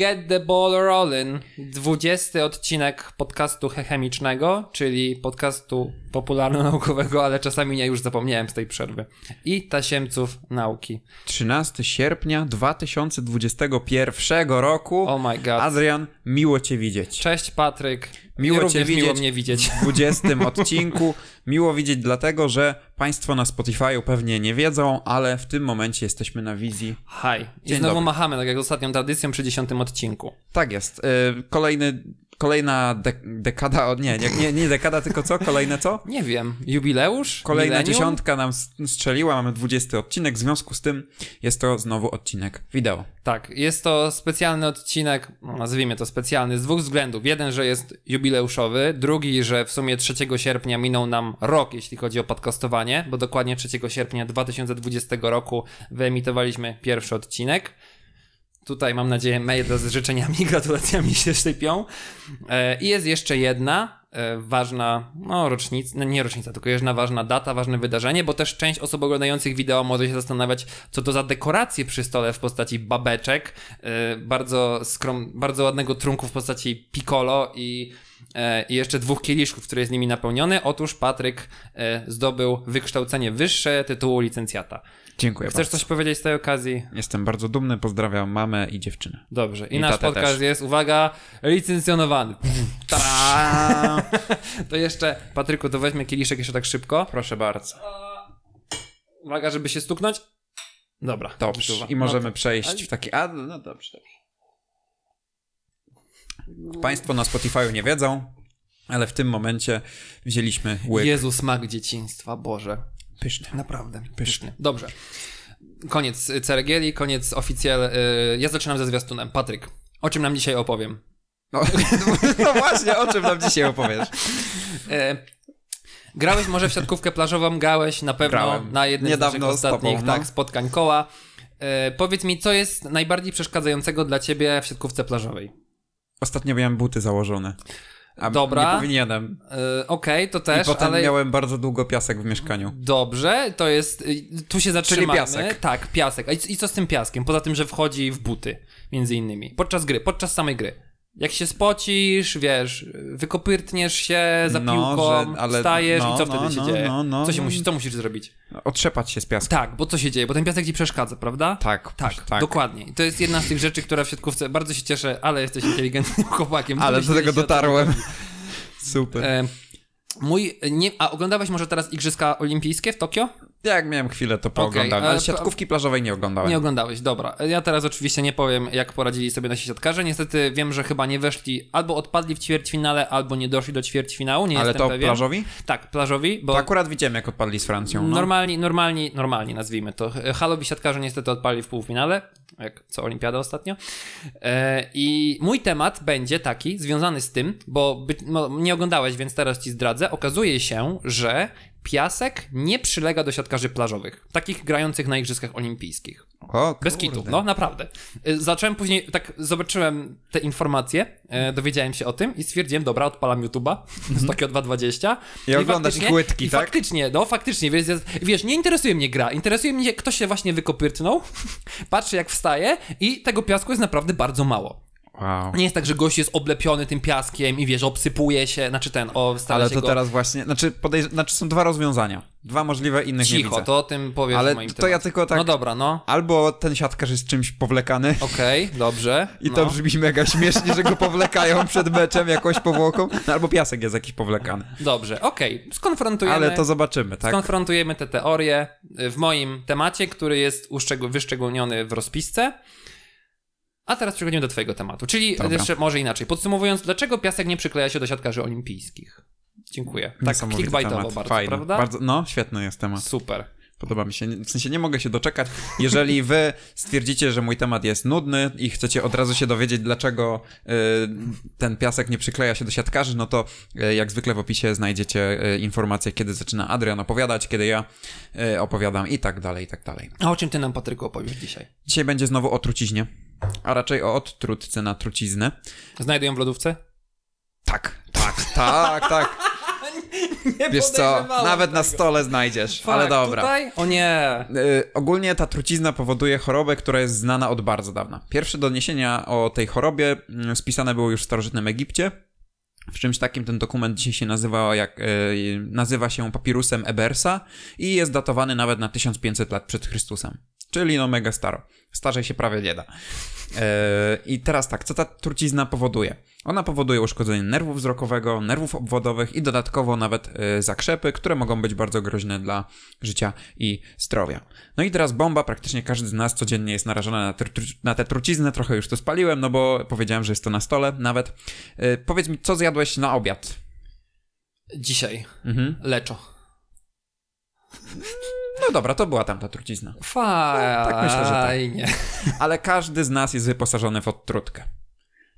get the ball rolling. 20 odcinek podcastu chemicznego, czyli podcastu popularno-naukowego, ale czasami nie już zapomniałem z tej przerwy. I tasiemców nauki. 13 sierpnia 2021 roku. Oh my god. Adrian, miło cię widzieć. Cześć Patryk. Miło Również cię widzieć. miło mnie widzieć. W 20 odcinku. Miło widzieć dlatego, że Państwo na Spotify'u pewnie nie wiedzą, ale w tym momencie jesteśmy na wizji. Hi. I znowu dobry. machamy, tak jak ostatnią tradycją przy dziesiątym odcinku. Tak jest. Y, Kolejny, kolejna dek- dekada, o, nie, nie, nie, nie dekada, tylko co? Kolejne co? Nie wiem, jubileusz? Kolejna dziesiątka nam strzeliła, mamy 20 odcinek, w związku z tym jest to znowu odcinek wideo. Tak, jest to specjalny odcinek, no nazwijmy to specjalny, z dwóch względów. Jeden, że jest jubileuszowy, drugi, że w sumie 3 sierpnia minął nam rok, jeśli chodzi o podcastowanie, bo dokładnie 3 sierpnia 2020 roku wyemitowaliśmy pierwszy odcinek. Tutaj mam nadzieję maile z życzeniami, gratulacjami się sypią. E, I jest jeszcze jedna e, ważna, no rocznica, no nie rocznica, tylko jedna ważna data, ważne wydarzenie, bo też część osób oglądających wideo może się zastanawiać, co to za dekoracje przy stole w postaci babeczek, e, bardzo skrom, bardzo ładnego trunku w postaci piccolo i i jeszcze dwóch kieliszków, który jest nimi napełniony. Otóż Patryk zdobył wykształcenie wyższe tytułu licencjata. Dziękuję Chcesz bardzo. coś powiedzieć z tej okazji? Jestem bardzo dumny, pozdrawiam mamę i dziewczynę. Dobrze. I, I nasz podcast też. jest, uwaga, licencjonowany. To jeszcze, Patryku, to weźmy kieliszek jeszcze tak szybko. Proszę bardzo. Uwaga, żeby się stuknąć. Dobra. Dobrze. I możemy No, przejść w taki. A, no dobrze, dobrze. Państwo na Spotify'u nie wiedzą, ale w tym momencie wzięliśmy łyk. Jezu, smak dzieciństwa, Boże. Pyszny. Naprawdę. Pyszny. Dobrze. Koniec y, ceregieli, koniec oficjal. y, Ja zaczynam ze zwiastunem. Patryk, o czym nam dzisiaj opowiem? No, no właśnie, o czym nam dzisiaj opowiesz? E, Grałeś może w siatkówkę plażową, grałeś na pewno Grałem. na jednym Niedawno z naszych z tobą, ostatnich no. tak, spotkań koła. E, powiedz mi, co jest najbardziej przeszkadzającego dla ciebie w siatkówce plażowej? Ostatnio miałem buty założone. A Dobra. Nie powinienem. E, Okej, to też, I potem ale... miałem bardzo długo piasek w mieszkaniu. Dobrze, to jest. y, Tu się zatrzymamy. piasek. Tak, piasek. A i, i co z tym piaskiem? Poza tym, że wchodzi w buty, między innymi. Podczas gry, podczas samej gry. Jak się spocisz, wiesz, wykopyrtniesz się za No, piłką, że- ale- wstajesz no, i co no, wtedy się no, dzieje? no, no, co, się no. musisz, co musisz zrobić? Otrzepać się z piasku. Tak, bo co się dzieje? Bo ten piasek ci przeszkadza, prawda? Tak, Tak, tak. dokładnie. I to jest jedna z tych rzeczy, która w siatkówce bardzo się cieszę, ale jesteś inteligentnym chłopakiem. Ale do tego dotarłem. Super. E, mój, nie, a oglądałeś może teraz Igrzyska Olimpijskie w Tokio? Jak miałem chwilę, to pooglądałem. ale ale p- siatkówki plażowej nie oglądałem. Nie oglądałeś, dobra. Ja teraz oczywiście nie powiem, jak poradzili sobie nasi siatkarze. Niestety wiem, że chyba nie weszli, albo odpadli w ćwierćfinale, albo nie doszli do ćwierćfinału, nie ale to pewien. plażowi? Tak, plażowi, bo To akurat widziałem, jak odpadli z Francją. No. normalni, normalni, normalni nazwijmy to. Halowi siatkarze niestety odpali w półfinale, jak co olimpiada ostatnio. E, I mój temat będzie taki, związany z tym, bo no, nie oglądałeś, więc teraz ci zdradzę. Okazuje się, że piasek nie przylega do siatkarzy plażowych, takich grających na Igrzyskach Olimpijskich. O, Bez kitu, no naprawdę. Y, Zacząłem później, tak zobaczyłem te informacje, e, dowiedziałem się o tym i stwierdziłem, dobra, odpalam YouTube'a z Tokio 220. I oglądasz faktycznie- ich łydki, i tak? faktycznie, no faktycznie, wiesz, wiesz, nie interesuje mnie gra, interesuje mnie, kto się właśnie wykopyrtnął, patrzę jak wstaje i tego piasku jest naprawdę bardzo mało. Wow. Nie jest tak, że gość jest oblepiony tym piaskiem i wiesz, obsypuje się, znaczy ten, o, stara Ale to go... teraz właśnie, znaczy, podejrz... znaczy są dwa rozwiązania. Dwa możliwe, innych nie Cicho, widzę. to o tym powiesz Ale moim to ja tylko tak- No dobra, no. Albo ten siatkarz jest czymś powlekany Okej, dobrze. i no. to brzmi mega śmiesznie, że go powlekają przed meczem jakąś powłoką, no, albo piasek jest jakiś powlekany. Dobrze, okej, skonfrontujemy. Ale to zobaczymy, tak? Skonfrontujemy te teorie w moim temacie, który jest uszczegół- wyszczególniony w rozpisce. A teraz przechodzimy do twojego tematu, czyli Dobra. jeszcze może inaczej. Podsumowując, dlaczego piasek nie przykleja się do siatkarzy olimpijskich? Dziękuję. Tak clickbaitowo temat. bardzo, Fajny. prawda? Bardzo, no, świetny jest temat. Super. Podoba mi się. W sensie nie mogę się doczekać. Jeżeli wy stwierdzicie, że mój temat jest nudny i chcecie od razu się dowiedzieć, dlaczego y, ten piasek nie przykleja się do siatkarzy, no to y, jak zwykle w opisie znajdziecie y, informacje, kiedy zaczyna Adrian opowiadać, kiedy ja opowiadam i tak dalej, i tak dalej. A o czym ty nam, Patryku, opowiesz dzisiaj? Dzisiaj będzie znowu o truciźnie, a raczej o odtrutce na truciznę. Znajdują w lodówce? Tak, tak, tak, tak. Nie Wiesz co, nawet na tego. stole znajdziesz, ale dobra. Tutaj? O nie. Y, ogólnie ta trucizna powoduje chorobę, która jest znana od bardzo dawna. Pierwsze doniesienia o tej chorobie mm, spisane były już w starożytnym Egipcie. W czymś takim ten dokument dzisiaj się nazywa, jak, y, nazywa się papirusem Ebersa i jest datowany nawet na 1500 lat przed Chrystusem. Czyli no mega staro. Starzej się prawie nie da. E, I teraz tak, co ta trucizna powoduje? Ona powoduje uszkodzenie nerwu wzrokowego, nerwów obwodowych i dodatkowo nawet e, zakrzepy, które mogą być bardzo groźne dla życia i zdrowia. No i teraz bomba, praktycznie każdy z nas codziennie jest narażony na, tr- na tę truciznę, trochę już to spaliłem, no bo powiedziałem, że jest to na stole nawet. E, Powiedz mi, co zjadłeś na obiad? Dzisiaj. Mhm. Leczo. No dobra, to była tamta trucizna. Fajnie. tak myślę, że tak. Ale każdy z nas jest wyposażony w odtrutkę.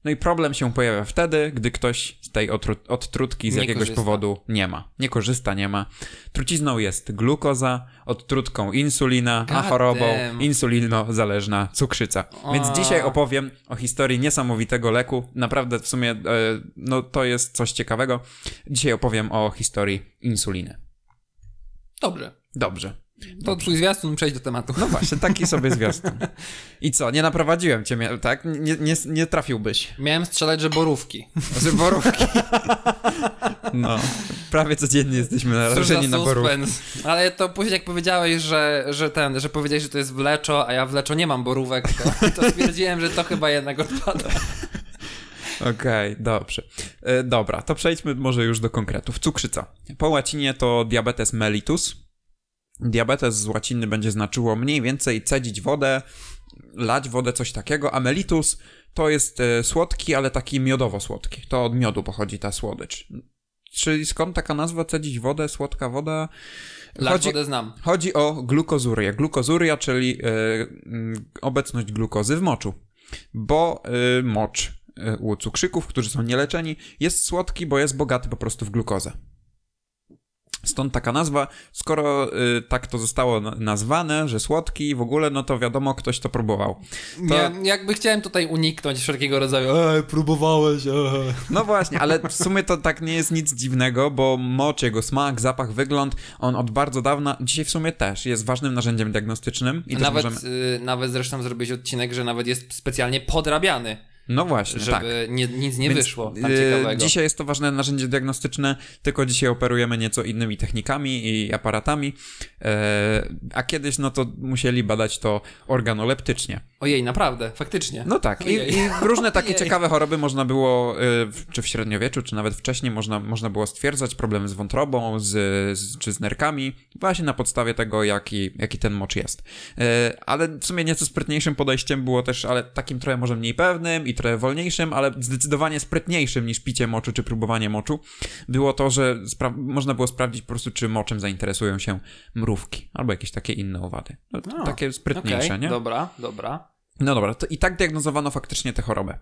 No i problem się pojawia wtedy, gdy ktoś z tej odtrutki z Nie jakiegoś korzysta. powodu nie ma. Nie korzysta, nie ma. Trucizną jest glukoza, odtrutką insulina, a God chorobą damn. insulinozależna cukrzyca. Więc A. dzisiaj opowiem o historii niesamowitego leku. Naprawdę w sumie e, no to jest coś ciekawego. Dzisiaj opowiem o historii insuliny. Dobrze. Dobrze. To twój zwiastun, przejdź do tematu. No właśnie, taki sobie zwiastun. I co, nie naprowadziłem cię, tak? Nie, nie, nie trafiłbyś. Miałem strzelać, że borówki. Z borówki. No, prawie codziennie jesteśmy narażeni na borówki. Ale to później jak powiedziałeś, że, że ten, że powiedziałeś, że to jest w leczo, a ja w leczo nie mam borówek, to, to stwierdziłem, że to chyba jednak odpada. Okej, dobrze. E, dobra, to przejdźmy może już do konkretów. Cukrzyca. Po łacinie to diabetes mellitus. Diabetes z łaciny będzie znaczyło mniej więcej cedzić wodę, lać wodę, coś takiego, a mellitus to jest e, słodki, ale taki miodowo-słodki. To od miodu pochodzi ta słodycz. Czyli skąd taka nazwa cedzić wodę, słodka woda? Lać wodę znam. Chodzi o glukozurię. Glukozuria, czyli mm, obecność glukozy w moczu. Bo e, mocz u cukrzyków, którzy są nieleczeni, jest słodki, bo jest bogaty po prostu w glukozę. Stąd taka nazwa. Skoro y, tak to zostało na- nazwane, że słodki w ogóle, no to wiadomo, ktoś to próbował. To- Ja, jakby chciałem tutaj uniknąć wszelkiego rodzaju Ej, próbowałeś, ej. No właśnie, ale w sumie to tak nie jest nic dziwnego, bo mocz, jego smak, zapach, wygląd, on od bardzo dawna, dzisiaj w sumie też, jest ważnym narzędziem diagnostycznym. I Nawet, możemy... y, nawet zresztą zrobiłeś odcinek, że nawet jest specjalnie podrabiany, No właśnie, żeby tak. nie, nic nie Więc, wyszło tam y, ciekawego. Dzisiaj jest to ważne narzędzie diagnostyczne, tylko dzisiaj operujemy nieco innymi technikami i aparatami, e, a kiedyś no to musieli badać to organoleptycznie. Ojej, naprawdę, faktycznie. No tak, i, i różne takie Ojej. ciekawe choroby można było, y, czy w średniowieczu, czy nawet wcześniej, można, można było stwierdzać problemy z wątrobą, z, z, czy z nerkami, właśnie na podstawie tego, jaki, jaki ten mocz jest. Y, Ale w sumie nieco sprytniejszym podejściem było też, ale takim trochę może mniej pewnym i trochę wolniejszym, ale zdecydowanie sprytniejszym niż picie moczu, czy próbowanie moczu, było to, że można było sprawdzić po prostu, czy moczem zainteresują się mrówki, albo jakieś takie inne owady. No, takie sprytniejsze, Okej, nie? Dobra, dobra. No dobra, to i tak diagnozowano faktycznie tę chorobę.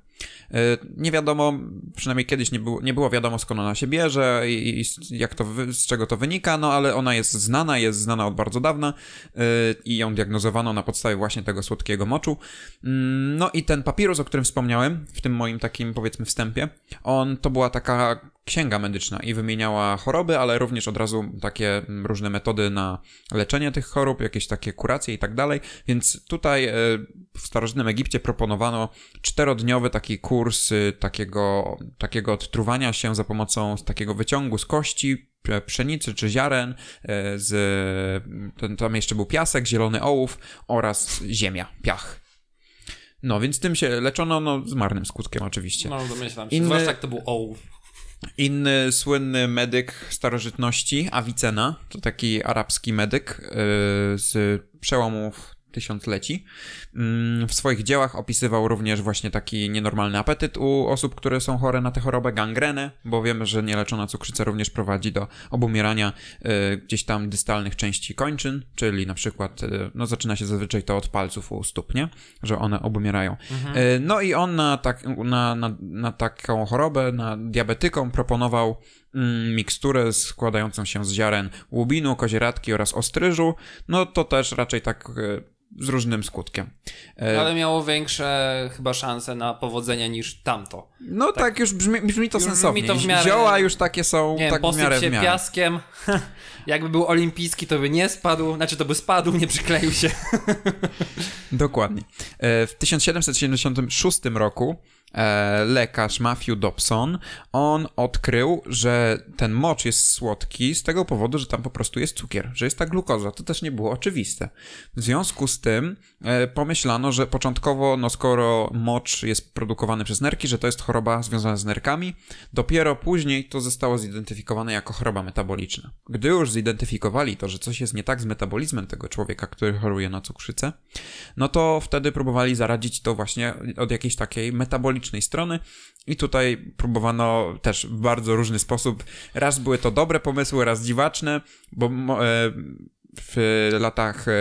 Yy, Nie wiadomo, przynajmniej kiedyś nie było, nie było wiadomo skąd ona się bierze i, i jak to, z czego to wynika, no ale ona jest znana, jest znana od bardzo dawna yy, i ją diagnozowano na podstawie właśnie tego słodkiego moczu. Mm, No i ten papirus, o którym wspomniałem w tym moim takim powiedzmy wstępie, on to była taka księga medyczna i wymieniała choroby, ale również od razu takie mm, różne metody na leczenie tych chorób, jakieś takie kuracje i tak dalej. Więc tutaj e, w starożytnym Egipcie proponowano czterodniowy taki kurs y, takiego, takiego odtruwania się za pomocą takiego wyciągu z kości, pszenicy czy ziaren, e, z, tam jeszcze był piasek, zielony ołów oraz ziemia, piach. No, więc tym się leczono, no z marnym skutkiem oczywiście. No domyślam się, Inny- zwłaszcza jak to był ołów. Inny słynny medyk starożytności, Avicena, to taki arabski medyk yy, z przełomów tysiącleci. Mm, W swoich dziełach opisywał również właśnie taki nienormalny apetyt u osób, które są chore na tę chorobę, gangrenę, bo wiemy, że nieleczona cukrzyca również prowadzi do obumierania yy, gdzieś tam dystalnych części kończyn, czyli na przykład, yy, no zaczyna się zazwyczaj to od palców u stóp, nie? Że one obumierają. Yy, No i on na, tak, na, na, na taką chorobę, na diabetykom proponował mm, miksturę składającą się z ziaren łubinu, kozieradki oraz ostryżu, no to też raczej tak e, z różnym skutkiem. E, Ale miało większe chyba szanse na powodzenie niż tamto. No tak, już brzmi, brzmi to Już brzmi sensownie. to w miarę- Zioła już takie są Nie tak w miarę się w miarę. piaskiem. Jakby był olimpijski, to by nie spadł. Znaczy, to by spadł, nie przykleił się. Dokładnie. E, W 1776 roku lekarz Matthew Dobson, on odkrył, że ten mocz jest słodki z tego powodu, że tam po prostu jest cukier, że jest ta glukoza. To też nie było oczywiste. W związku z tym e, pomyślano, że początkowo, no skoro mocz jest produkowany przez nerki, że to jest choroba związana z nerkami, dopiero później to zostało zidentyfikowane jako choroba metaboliczna. Gdy już zidentyfikowali to, że coś jest nie tak z metabolizmem tego człowieka, który choruje na cukrzycę, no to wtedy próbowali zaradzić to właśnie od jakiejś takiej metabolicznej strony i tutaj próbowano też w bardzo różny sposób. Raz były to dobre pomysły, raz dziwaczne, bo e, w latach e,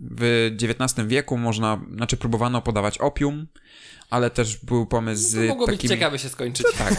w XIX wieku można, znaczy próbowano podawać opium, ale też był pomysł No To mogło być ciekawe się skończyć. Tak.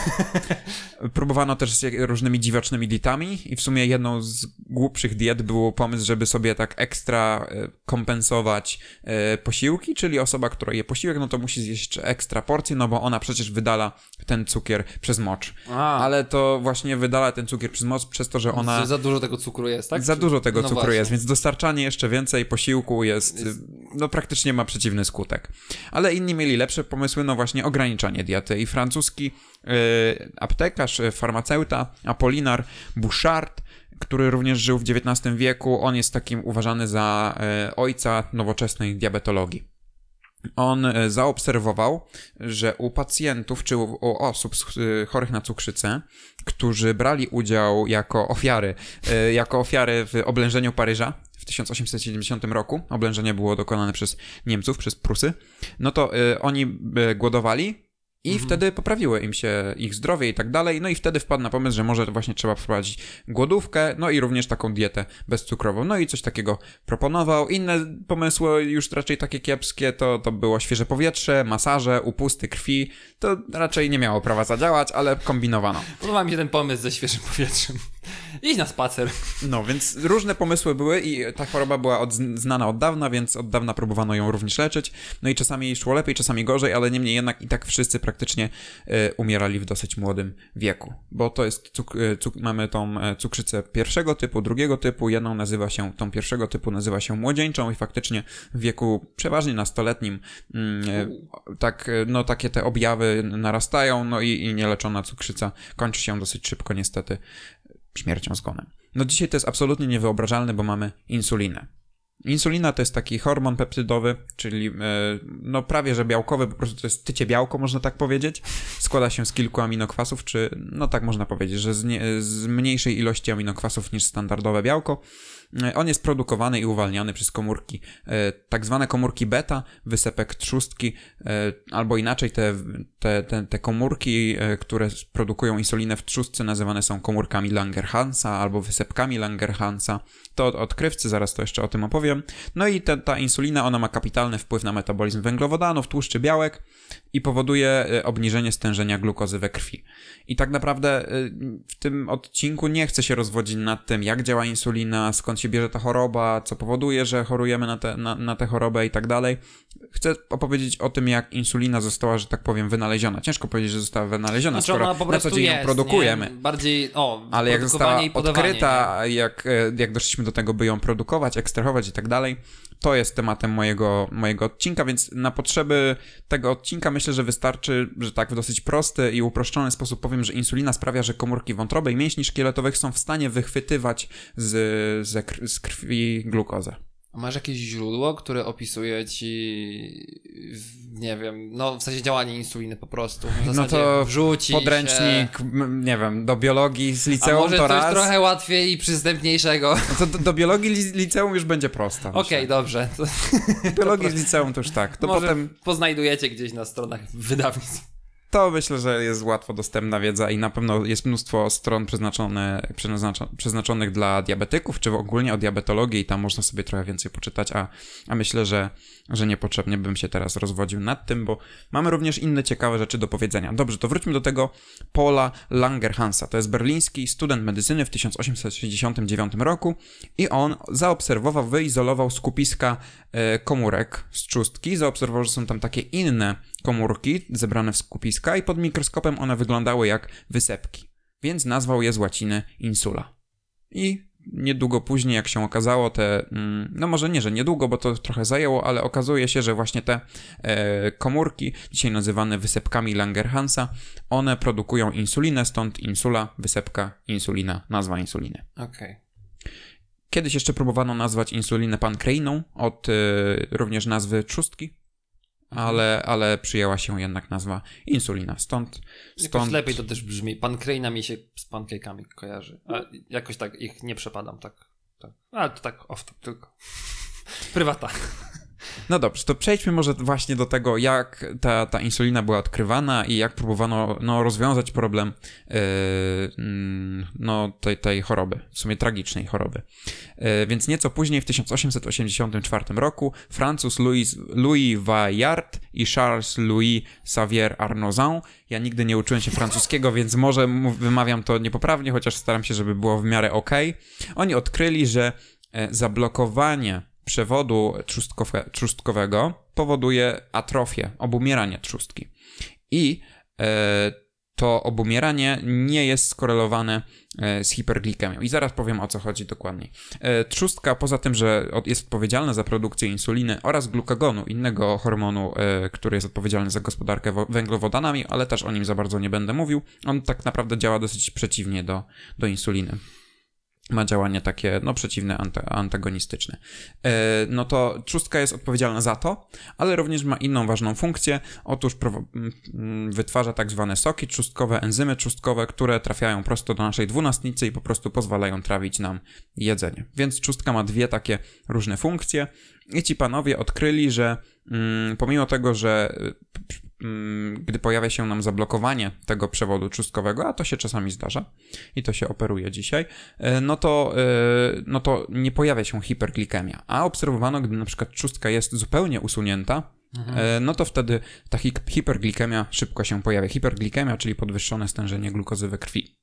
Próbowano też z różnymi dziwacznymi dietami i w sumie jedną z głupszych diet był pomysł, żeby sobie tak ekstra e, kompensować e, posiłki, czyli osoba, która je posiłek, no to musi zjeść jeszcze ekstra porcję, no bo ona przecież wydala ten cukier przez mocz. A, Ale to właśnie wydala ten cukier przez mocz przez to, że ona... za, za dużo tego cukru jest, tak? Za Czy- dużo tego no cukru właśnie. jest, więc dostarczanie jeszcze więcej posiłku jest, Jest- no praktycznie ma przeciwny skutek. Ale inni mieli lepsze pomysły, no właśnie ograniczanie diety i francuski y, aptekarz, y, farmaceuta Apolinar Bouchard, który również żył w XIX wieku, on jest takim uważany za y, ojca nowoczesnej diabetologii. On e, zaobserwował, że u pacjentów czy u, osób y, chorych na cukrzycę, którzy brali udział jako ofiary, e, jako ofiary w oblężeniu Paryża w 1870 roku, oblężenie było dokonane przez Niemców, przez Prusy, no to e, oni e, głodowali i wtedy poprawiły im się ich zdrowie i tak dalej, no i wtedy wpadł na pomysł, że może właśnie trzeba wprowadzić głodówkę, no i również taką dietę bezcukrową, no i coś takiego proponował. Inne pomysły już raczej takie kiepskie, to, to było świeże powietrze, masaże, upusty krwi, to raczej nie miało prawa zadziałać, ale kombinowano. Podoba mi się ten pomysł ze świeżym powietrzem. Idź na spacer. No, więc różne pomysły były i ta choroba była od, znana od dawna, więc od dawna próbowano ją również leczyć. No i czasami szło lepiej, czasami gorzej, ale niemniej jednak i tak wszyscy praktycznie e, umierali w dosyć młodym wieku. Bo to jest, cuk, e, cuk, mamy tą e, cukrzycę pierwszego typu, drugiego typu, jedną nazywa się, tą pierwszego typu nazywa się młodzieńczą i faktycznie w wieku przeważnie nastoletnim e, tak, no takie te objawy narastają, no i, i nieleczona cukrzyca kończy się dosyć szybko niestety śmiercią, zgonem. No dzisiaj to jest absolutnie niewyobrażalne, bo mamy insulinę. Insulina to jest taki hormon peptydowy, czyli e, no prawie że białkowy, po prostu to jest tycie białko, można tak powiedzieć. Składa się z kilku aminokwasów, czy no tak można powiedzieć, że z, nie, z mniejszej ilości aminokwasów niż standardowe białko. E, On jest produkowany i uwalniany przez komórki, e, tak zwane komórki beta, wysepek trzustki, e, albo inaczej te, te, te, te komórki, które produkują insulinę w trzustce nazywane są komórkami Langerhansa albo wysepkami Langerhansa. To od odkrywcy, zaraz to jeszcze o tym opowiem. No i ta insulina, ona ma kapitalny wpływ na metabolizm węglowodanów, tłuszczy, białek i powoduje e, obniżenie stężenia glukozy we krwi. I tak naprawdę e, w tym odcinku nie chcę się rozwodzić nad tym, jak działa insulina, skąd się bierze ta choroba, co powoduje, że chorujemy na, te, na, na tę chorobę i tak dalej. Chcę opowiedzieć o tym, jak insulina została, że tak powiem, wynaleziona. Ciężko powiedzieć, że została wynaleziona, Znaczy skoro na co dzień ją jest, produkujemy. Nie? Bardziej, o, Ale jak została odkryta, jak, e, jak doszliśmy do tego, by ją produkować, ekstrahować i tak dalej, to jest tematem mojego, mojego odcinka, więc na potrzeby tego odcinka myślę, że wystarczy, że tak w dosyć prosty i uproszczony sposób powiem, że insulina sprawia, że komórki wątroby i mięśni szkieletowych są w stanie wychwytywać z, z krwi glukozę. A Masz jakieś źródło, które opisuje ci, nie wiem, no w sensie działanie insuliny po prostu. No to wrzuci Podręcznik, Się... nie wiem, do biologii z A liceum może to coś raz. trochę łatwiej i przystępniejszego. No to do, do biologii li- liceum już będzie prosta. Okej, myślę. dobrze. To Biologii z liceum to już tak. To może potem poznajdujecie gdzieś na stronach wydawnictw. To myślę, że jest łatwo dostępna wiedza i na pewno jest mnóstwo stron przeznaczone, przeznaczo, przeznaczonych dla diabetyków, czy ogólnie o diabetologii i tam można sobie trochę więcej poczytać, a, a myślę, że, że niepotrzebnie bym się teraz rozwodził nad tym, bo mamy również inne ciekawe rzeczy do powiedzenia. Dobrze, to wróćmy do tego Paula Langerhansa. To jest berliński student medycyny w 1869 roku i on zaobserwował, wyizolował skupiska e, komórek z trzustki, zaobserwował, że są tam takie inne komórki zebrane w skupiska i pod mikroskopem one wyglądały jak wysepki, więc nazwał je z łaciny insula. I niedługo później, jak się okazało, te, mm, no może nie, że niedługo, bo to trochę zajęło, ale okazuje się, że właśnie te e, komórki, dzisiaj nazywane wysepkami Langerhansa, one produkują insulinę, stąd insula, wysepka, insulina, nazwa insuliny. Okej. Kiedyś jeszcze próbowano nazwać insulinę pankreiną od e, również nazwy trzustki, ale, ale przyjęła się jednak nazwa insulina. Stąd, Jakoś stąd lepiej to też brzmi. Pankrejna mi się z pancake'ami kojarzy. A jakoś tak ich nie przepadam, tak. tak. Ale to tak off top tylko. Prywata. No dobrze, to przejdźmy może właśnie do tego, jak ta, ta insulina była odkrywana i jak próbowano no, rozwiązać problem yy, mm, no, tej, tej choroby, w sumie tragicznej choroby. Yy, więc nieco później, w 1884 roku, Francuz Louis, Louis Vaillard i Charles Louis Xavier Arnozan, ja nigdy nie uczyłem się francuskiego, więc może wymawiam to niepoprawnie, chociaż staram się, żeby było w miarę ok. Oni odkryli, że e, zablokowanie przewodu trzustkowe, trzustkowego powoduje atrofię, obumieranie trzustki. I e, to obumieranie nie jest skorelowane e, z hiperglikemią. I zaraz powiem o co chodzi dokładniej. E, trzustka, poza tym, że jest odpowiedzialna za produkcję insuliny oraz glukagonu, innego hormonu, który jest odpowiedzialny za gospodarkę wo- węglowodanami, ale też o nim za bardzo nie będę mówił, on tak naprawdę działa dosyć przeciwnie do, do insuliny ma działanie takie, no, przeciwne, anta, antagonistyczne. E, no to trzustka jest odpowiedzialna za to, ale również ma inną ważną funkcję. Otóż wytwarza tak zwane soki trzustkowe, enzymy trzustkowe, które trafiają prosto do naszej dwunastnicy i po prostu pozwalają trawić nam jedzenie. Więc trzustka ma dwie takie różne funkcje i ci panowie odkryli, że mm, pomimo tego, że mm, gdy pojawia się nam zablokowanie tego przewodu trzustkowego, a to się czasami zdarza i to się operuje dzisiaj, e, no to, e, no to nie pojawia się hiperglikemia. A obserwowano, gdy na przykład trzustka jest zupełnie usunięta, e, no to wtedy ta hi- hiperglikemia szybko się pojawia. Hiperglikemia, czyli podwyższone stężenie glukozy we krwi.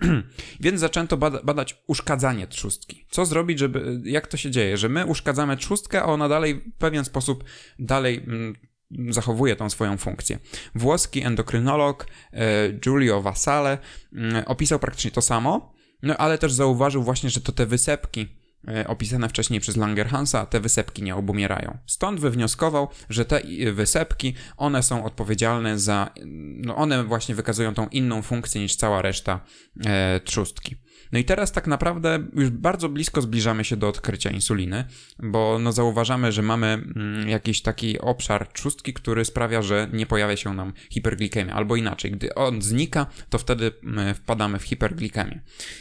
Więc zaczęto bada- badać uszkadzanie trzustki. Co zrobić, żeby, jak to się dzieje, że my uszkadzamy trzustkę, a ona dalej w pewien sposób dalej mm, zachowuje tą swoją funkcję. Włoski endokrynolog e, Giulio Vasale mm, opisał praktycznie to samo, no ale też zauważył właśnie, że to te wysepki e, opisane wcześniej przez Langerhansa, te wysepki nie obumierają. Stąd wywnioskował, że te wysepki, one są odpowiedzialne za, no one właśnie wykazują tą inną funkcję niż cała reszta e, trzustki. No i teraz tak naprawdę już bardzo blisko zbliżamy się do odkrycia insuliny, bo no zauważamy, że mamy mm, jakiś taki obszar trzustki, który sprawia, że nie pojawia się nam hiperglikemia, albo inaczej, gdy on znika, to wtedy mm, wpadamy w hiperglikemię.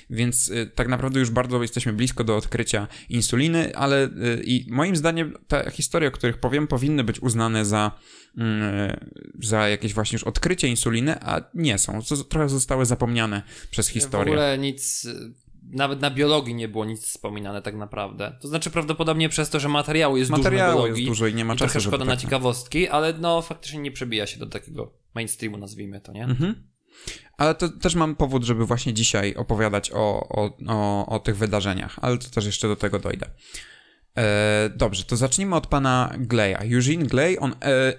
Więc y, tak naprawdę już bardzo jesteśmy blisko do odkrycia insuliny, ale y, i moim zdaniem te historie, o których powiem, powinny być uznane za, mm, za jakieś właśnie już odkrycie insuliny, a nie są. Trochę zostały zapomniane przez W historię. ogóle nic, y, nawet na biologii nie było nic wspominane tak naprawdę. To znaczy prawdopodobnie przez to, że materiału jest Materiału dużo na jest biologii. dużo i nie ma i czasu, trochę szkoda na tak- ciekawostki, ale no faktycznie nie przebija się do takiego mainstreamu, nazwijmy to, nie? Mhm. Ale to też mam powód, żeby właśnie dzisiaj opowiadać o, o, o, o tych wydarzeniach, ale to też jeszcze do tego dojdę. E, dobrze, to zacznijmy od pana Gleya. Eugene Gley, on e,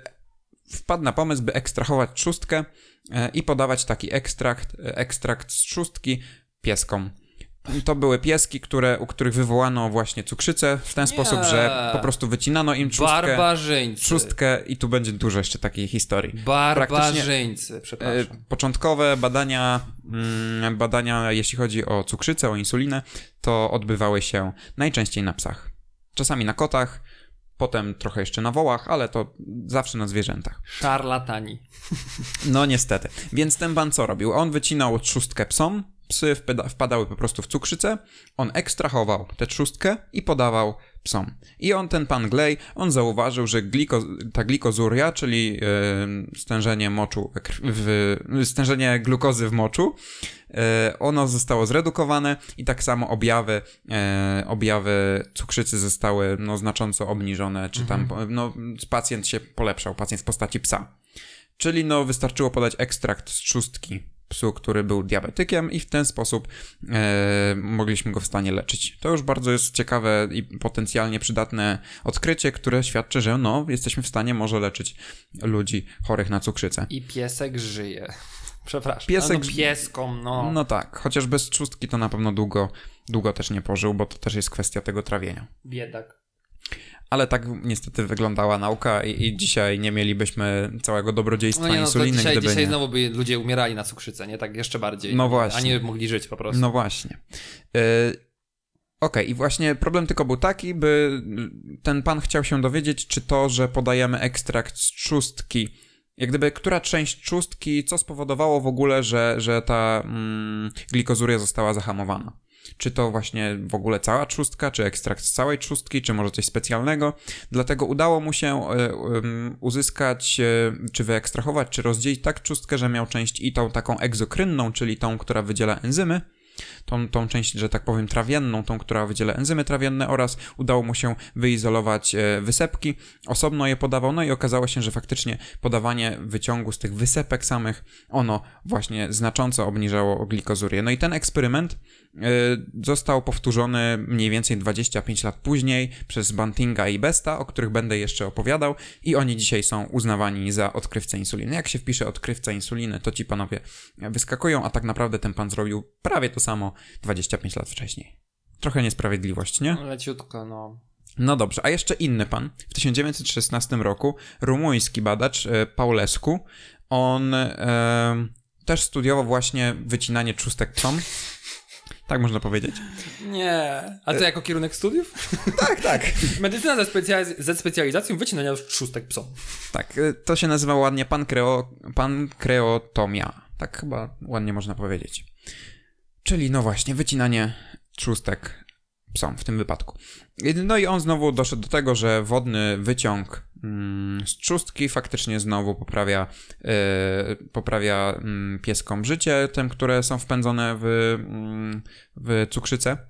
wpadł na pomysł, by ekstrahować trzustkę e, i podawać taki ekstrakt, e, ekstrakt z trzustki pieskom. To były pieski, które, u których wywołano właśnie cukrzycę w ten sposób, że po prostu wycinano im trzustkę, Barbarzyńcy. trzustkę i tu będzie dużo jeszcze takiej historii. Barbarzyńcy, przepraszam. E, Początkowe badania, mm, badania, jeśli chodzi o cukrzycę, o insulinę, to odbywały się najczęściej na psach. Czasami na kotach, potem trochę jeszcze na wołach, ale to zawsze na zwierzętach. Szarlatani. No niestety. Więc ten pan co robił? On wycinał trzustkę psom, psy wpada- wpadały po prostu w cukrzycę, on ekstrahował tę trzustkę i podawał psom. I on, ten pan Glej, on zauważył, że gliko, ta glikozuria, czyli stężenie moczu, w, stężenie glukozy w moczu, e, ono zostało zredukowane i tak samo objawy, e, objawy cukrzycy zostały no, znacząco obniżone, czy tam no, pacjent się polepszał, pacjent w postaci psa. Czyli no, wystarczyło podać ekstrakt z trzustki psu, który był diabetykiem i w ten sposób e, mogliśmy go w stanie leczyć. To już bardzo jest ciekawe i potencjalnie przydatne odkrycie, które świadczy, że no, jesteśmy w stanie może leczyć ludzi chorych na cukrzycę. I piesek żyje. Przepraszam. Piesek no, ży- pieskom, no. No tak, chociaż bez trzustki to na pewno długo, długo też nie pożył, bo to też jest kwestia tego trawienia. Biedak. Ale tak niestety wyglądała nauka i, i dzisiaj nie mielibyśmy całego dobrodziejstwa No nie, no, insuliny, dzisiaj, gdyby dzisiaj nie. znowu by ludzie umierali na cukrzycę, nie? Tak jeszcze bardziej. No właśnie. A nie mogli żyć po prostu. No właśnie. Yy, Okej, i właśnie problem tylko był taki, by ten pan chciał się dowiedzieć, czy to, że podajemy ekstrakt z trzustki, jak gdyby która część trzustki, co spowodowało w ogóle, że, że ta mm, glikozuria została zahamowana. Czy to właśnie w ogóle cała trzustka, czy ekstrakt z całej trzustki, czy może coś specjalnego. Dlatego udało mu się e, uzyskać, e, czy wyekstrahować, czy rozdzielić tak trzustkę, że miał część i tą taką egzokrynną, czyli tą, która wydziela enzymy, tą, tą część, że tak powiem, trawienną, tą, która wydziela enzymy trawienne oraz udało mu się wyizolować e, wysepki. Osobno je podawał, no i okazało się, że faktycznie podawanie wyciągu z tych wysepek samych, ono właśnie znacząco obniżało glikozurię. No i ten eksperyment e, został powtórzony mniej więcej 25 lat później przez Bantinga i Besta, o których będę jeszcze opowiadał i oni dzisiaj są uznawani za odkrywcę insuliny. Jak się wpisze odkrywca insuliny, to ci panowie wyskakują, a tak naprawdę ten pan zrobił prawie to samo 25 lat wcześniej. Trochę niesprawiedliwość, nie? Leciutko, no. No dobrze, a jeszcze inny pan. W 1916 roku rumuński badacz e, Paulescu, on e, też studiował właśnie wycinanie trzustek psom. Tak można powiedzieć. Nie. A to jako kierunek studiów? Tak, tak. Medycyna ze, specjaliz- ze specjalizacją wycinania trzustek psom. Tak, e, to się nazywa ładnie pankreo, pankreotomia. Tak chyba ładnie można powiedzieć. Czyli no właśnie, wycinanie trzustek psom w tym wypadku. No i on znowu doszedł do tego, że wodny wyciąg mm, z trzustki faktycznie znowu poprawia, e, poprawia mm, pieskom życie, tym, które są wpędzone w, mm, w cukrzycę.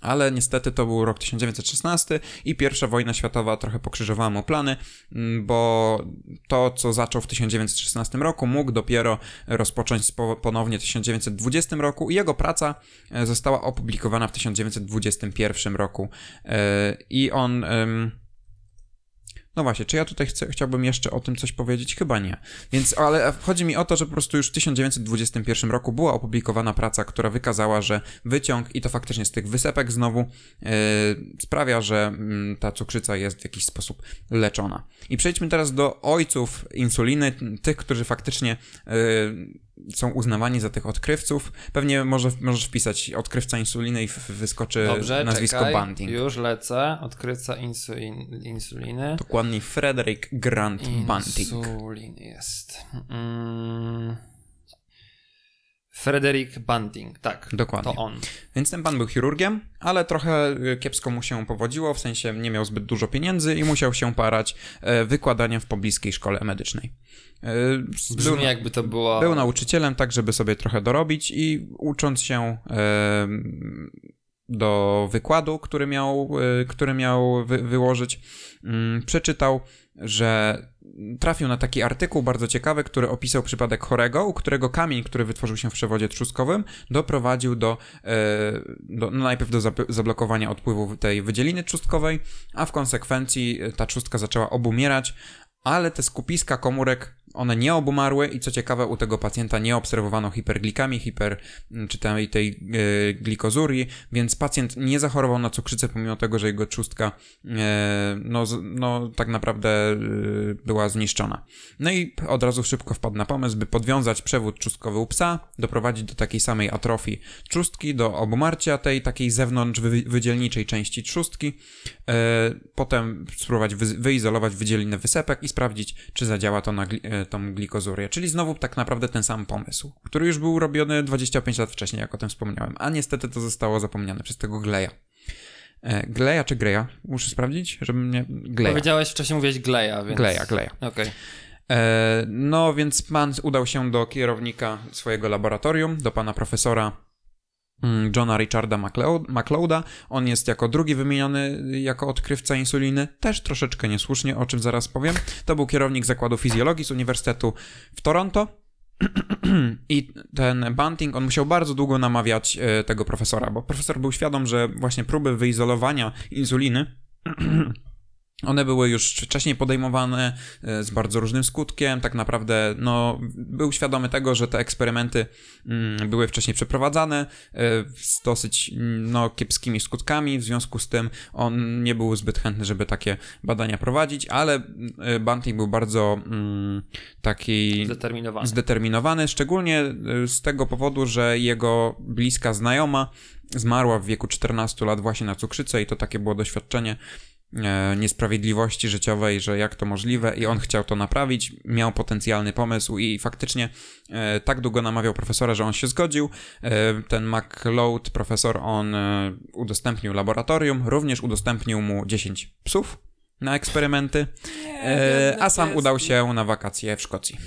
Ale niestety to był rok 1916 i pierwsza wojna światowa trochę pokrzyżowała mu plany, mm, bo to, co zaczął w 1916 roku, mógł dopiero rozpocząć ponownie w 1920 roku i jego praca e, została opublikowana w 1921 roku. E, I on. No właśnie, czy ja tutaj chcę, chciałbym jeszcze o tym coś powiedzieć? Chyba nie. Więc, ale chodzi mi o to, że po prostu już w 1921 roku była opublikowana praca, która wykazała, że wyciąg, i to faktycznie z tych wysepek znowu, e, sprawia, że mm, ta cukrzyca jest w jakiś sposób leczona. I przejdźmy teraz do ojców insuliny, tych, którzy faktycznie e, są uznawani za tych odkrywców. Pewnie może, możesz wpisać odkrywca insuliny i wyskoczy Dobrze, nazwisko czekaj. Banting. Już lecę. Odkryca insulin, insuliny. Dokładnie Frederick Grant Banting. Insulin jest. Mm. Frederick Banting, tak. Dokładnie. To on. Więc ten pan był chirurgiem, ale trochę y, kiepsko mu się powodziło, w sensie nie miał zbyt dużo pieniędzy i musiał się parać e, wykładaniem w pobliskiej szkole medycznej. E, Brzmi Był, jakby to było... był nauczycielem, tak żeby sobie trochę dorobić i ucząc się e, do wykładu, który miał, e, który miał wy, wyłożyć, mm, przeczytał, że trafił na taki artykuł bardzo ciekawy, który opisał przypadek chorego, u którego kamień, który wytworzył się w przewodzie trzustkowym, doprowadził do, e, do no najpierw do zablokowania odpływu tej wydzieliny trzustkowej, a w konsekwencji ta trzustka zaczęła obumierać, ale te skupiska komórek, one nie obumarły i co ciekawe, u tego pacjenta nie obserwowano hiperglikamii, hiper, czy tej, tej e, glikozurii, więc pacjent nie zachorował na cukrzycę, pomimo tego, że jego trzustka e, no, no, tak naprawdę e, była zniszczona. No i od razu szybko wpadł na pomysł, by podwiązać przewód trzustkowy u psa, doprowadzić do takiej samej atrofii trzustki, do obumarcia tej takiej zewnątrz wy, wydzielniczej części trzustki, potem spróbować wy, wyizolować wydzielinę wysepek i sprawdzić, czy zadziała to na, tą glikozurię. Czyli znowu tak naprawdę ten sam pomysł, który już był robiony 25 lat wcześniej, jak o tym wspomniałem. A niestety to zostało zapomniane przez tego Gleja. E, Gleja czy Greja? Muszę sprawdzić, żeby mnie... Gleja. Powiedziałeś wcześniej, mówiłeś Gleja, więc... Gleja, Gleja. Okej. E, no więc pan udał się do kierownika swojego laboratorium, do pana profesora Johna Richarda McLeod- McLeoda. On jest jako drugi wymieniony jako odkrywca insuliny, też troszeczkę niesłusznie, o czym zaraz powiem. To był kierownik zakładu fizjologii z Uniwersytetu w Toronto. I ten Bunting, on musiał bardzo długo namawiać e, tego profesora, bo profesor był świadom, że właśnie próby wyizolowania insuliny one były już wcześniej podejmowane e, z bardzo różnym skutkiem. Tak naprawdę, no, był świadomy tego, że te eksperymenty mm, były wcześniej przeprowadzane e, z dosyć mm, no, kiepskimi skutkami. W związku z tym on nie był zbyt chętny, żeby takie badania prowadzić, ale e, Bunting był bardzo mm, taki Zdeterminowany. zdeterminowany, szczególnie z tego powodu, że jego bliska znajoma zmarła w wieku 14 lat właśnie na cukrzycę i to takie było doświadczenie niesprawiedliwości życiowej, że jak to możliwe i on chciał to naprawić, miał potencjalny pomysł i faktycznie e, tak długo namawiał profesora, że on się zgodził. E, ten McLeod, profesor, on e, udostępnił laboratorium, również udostępnił mu 10 psów na eksperymenty, e, a sam udał się na wakacje w Szkocji.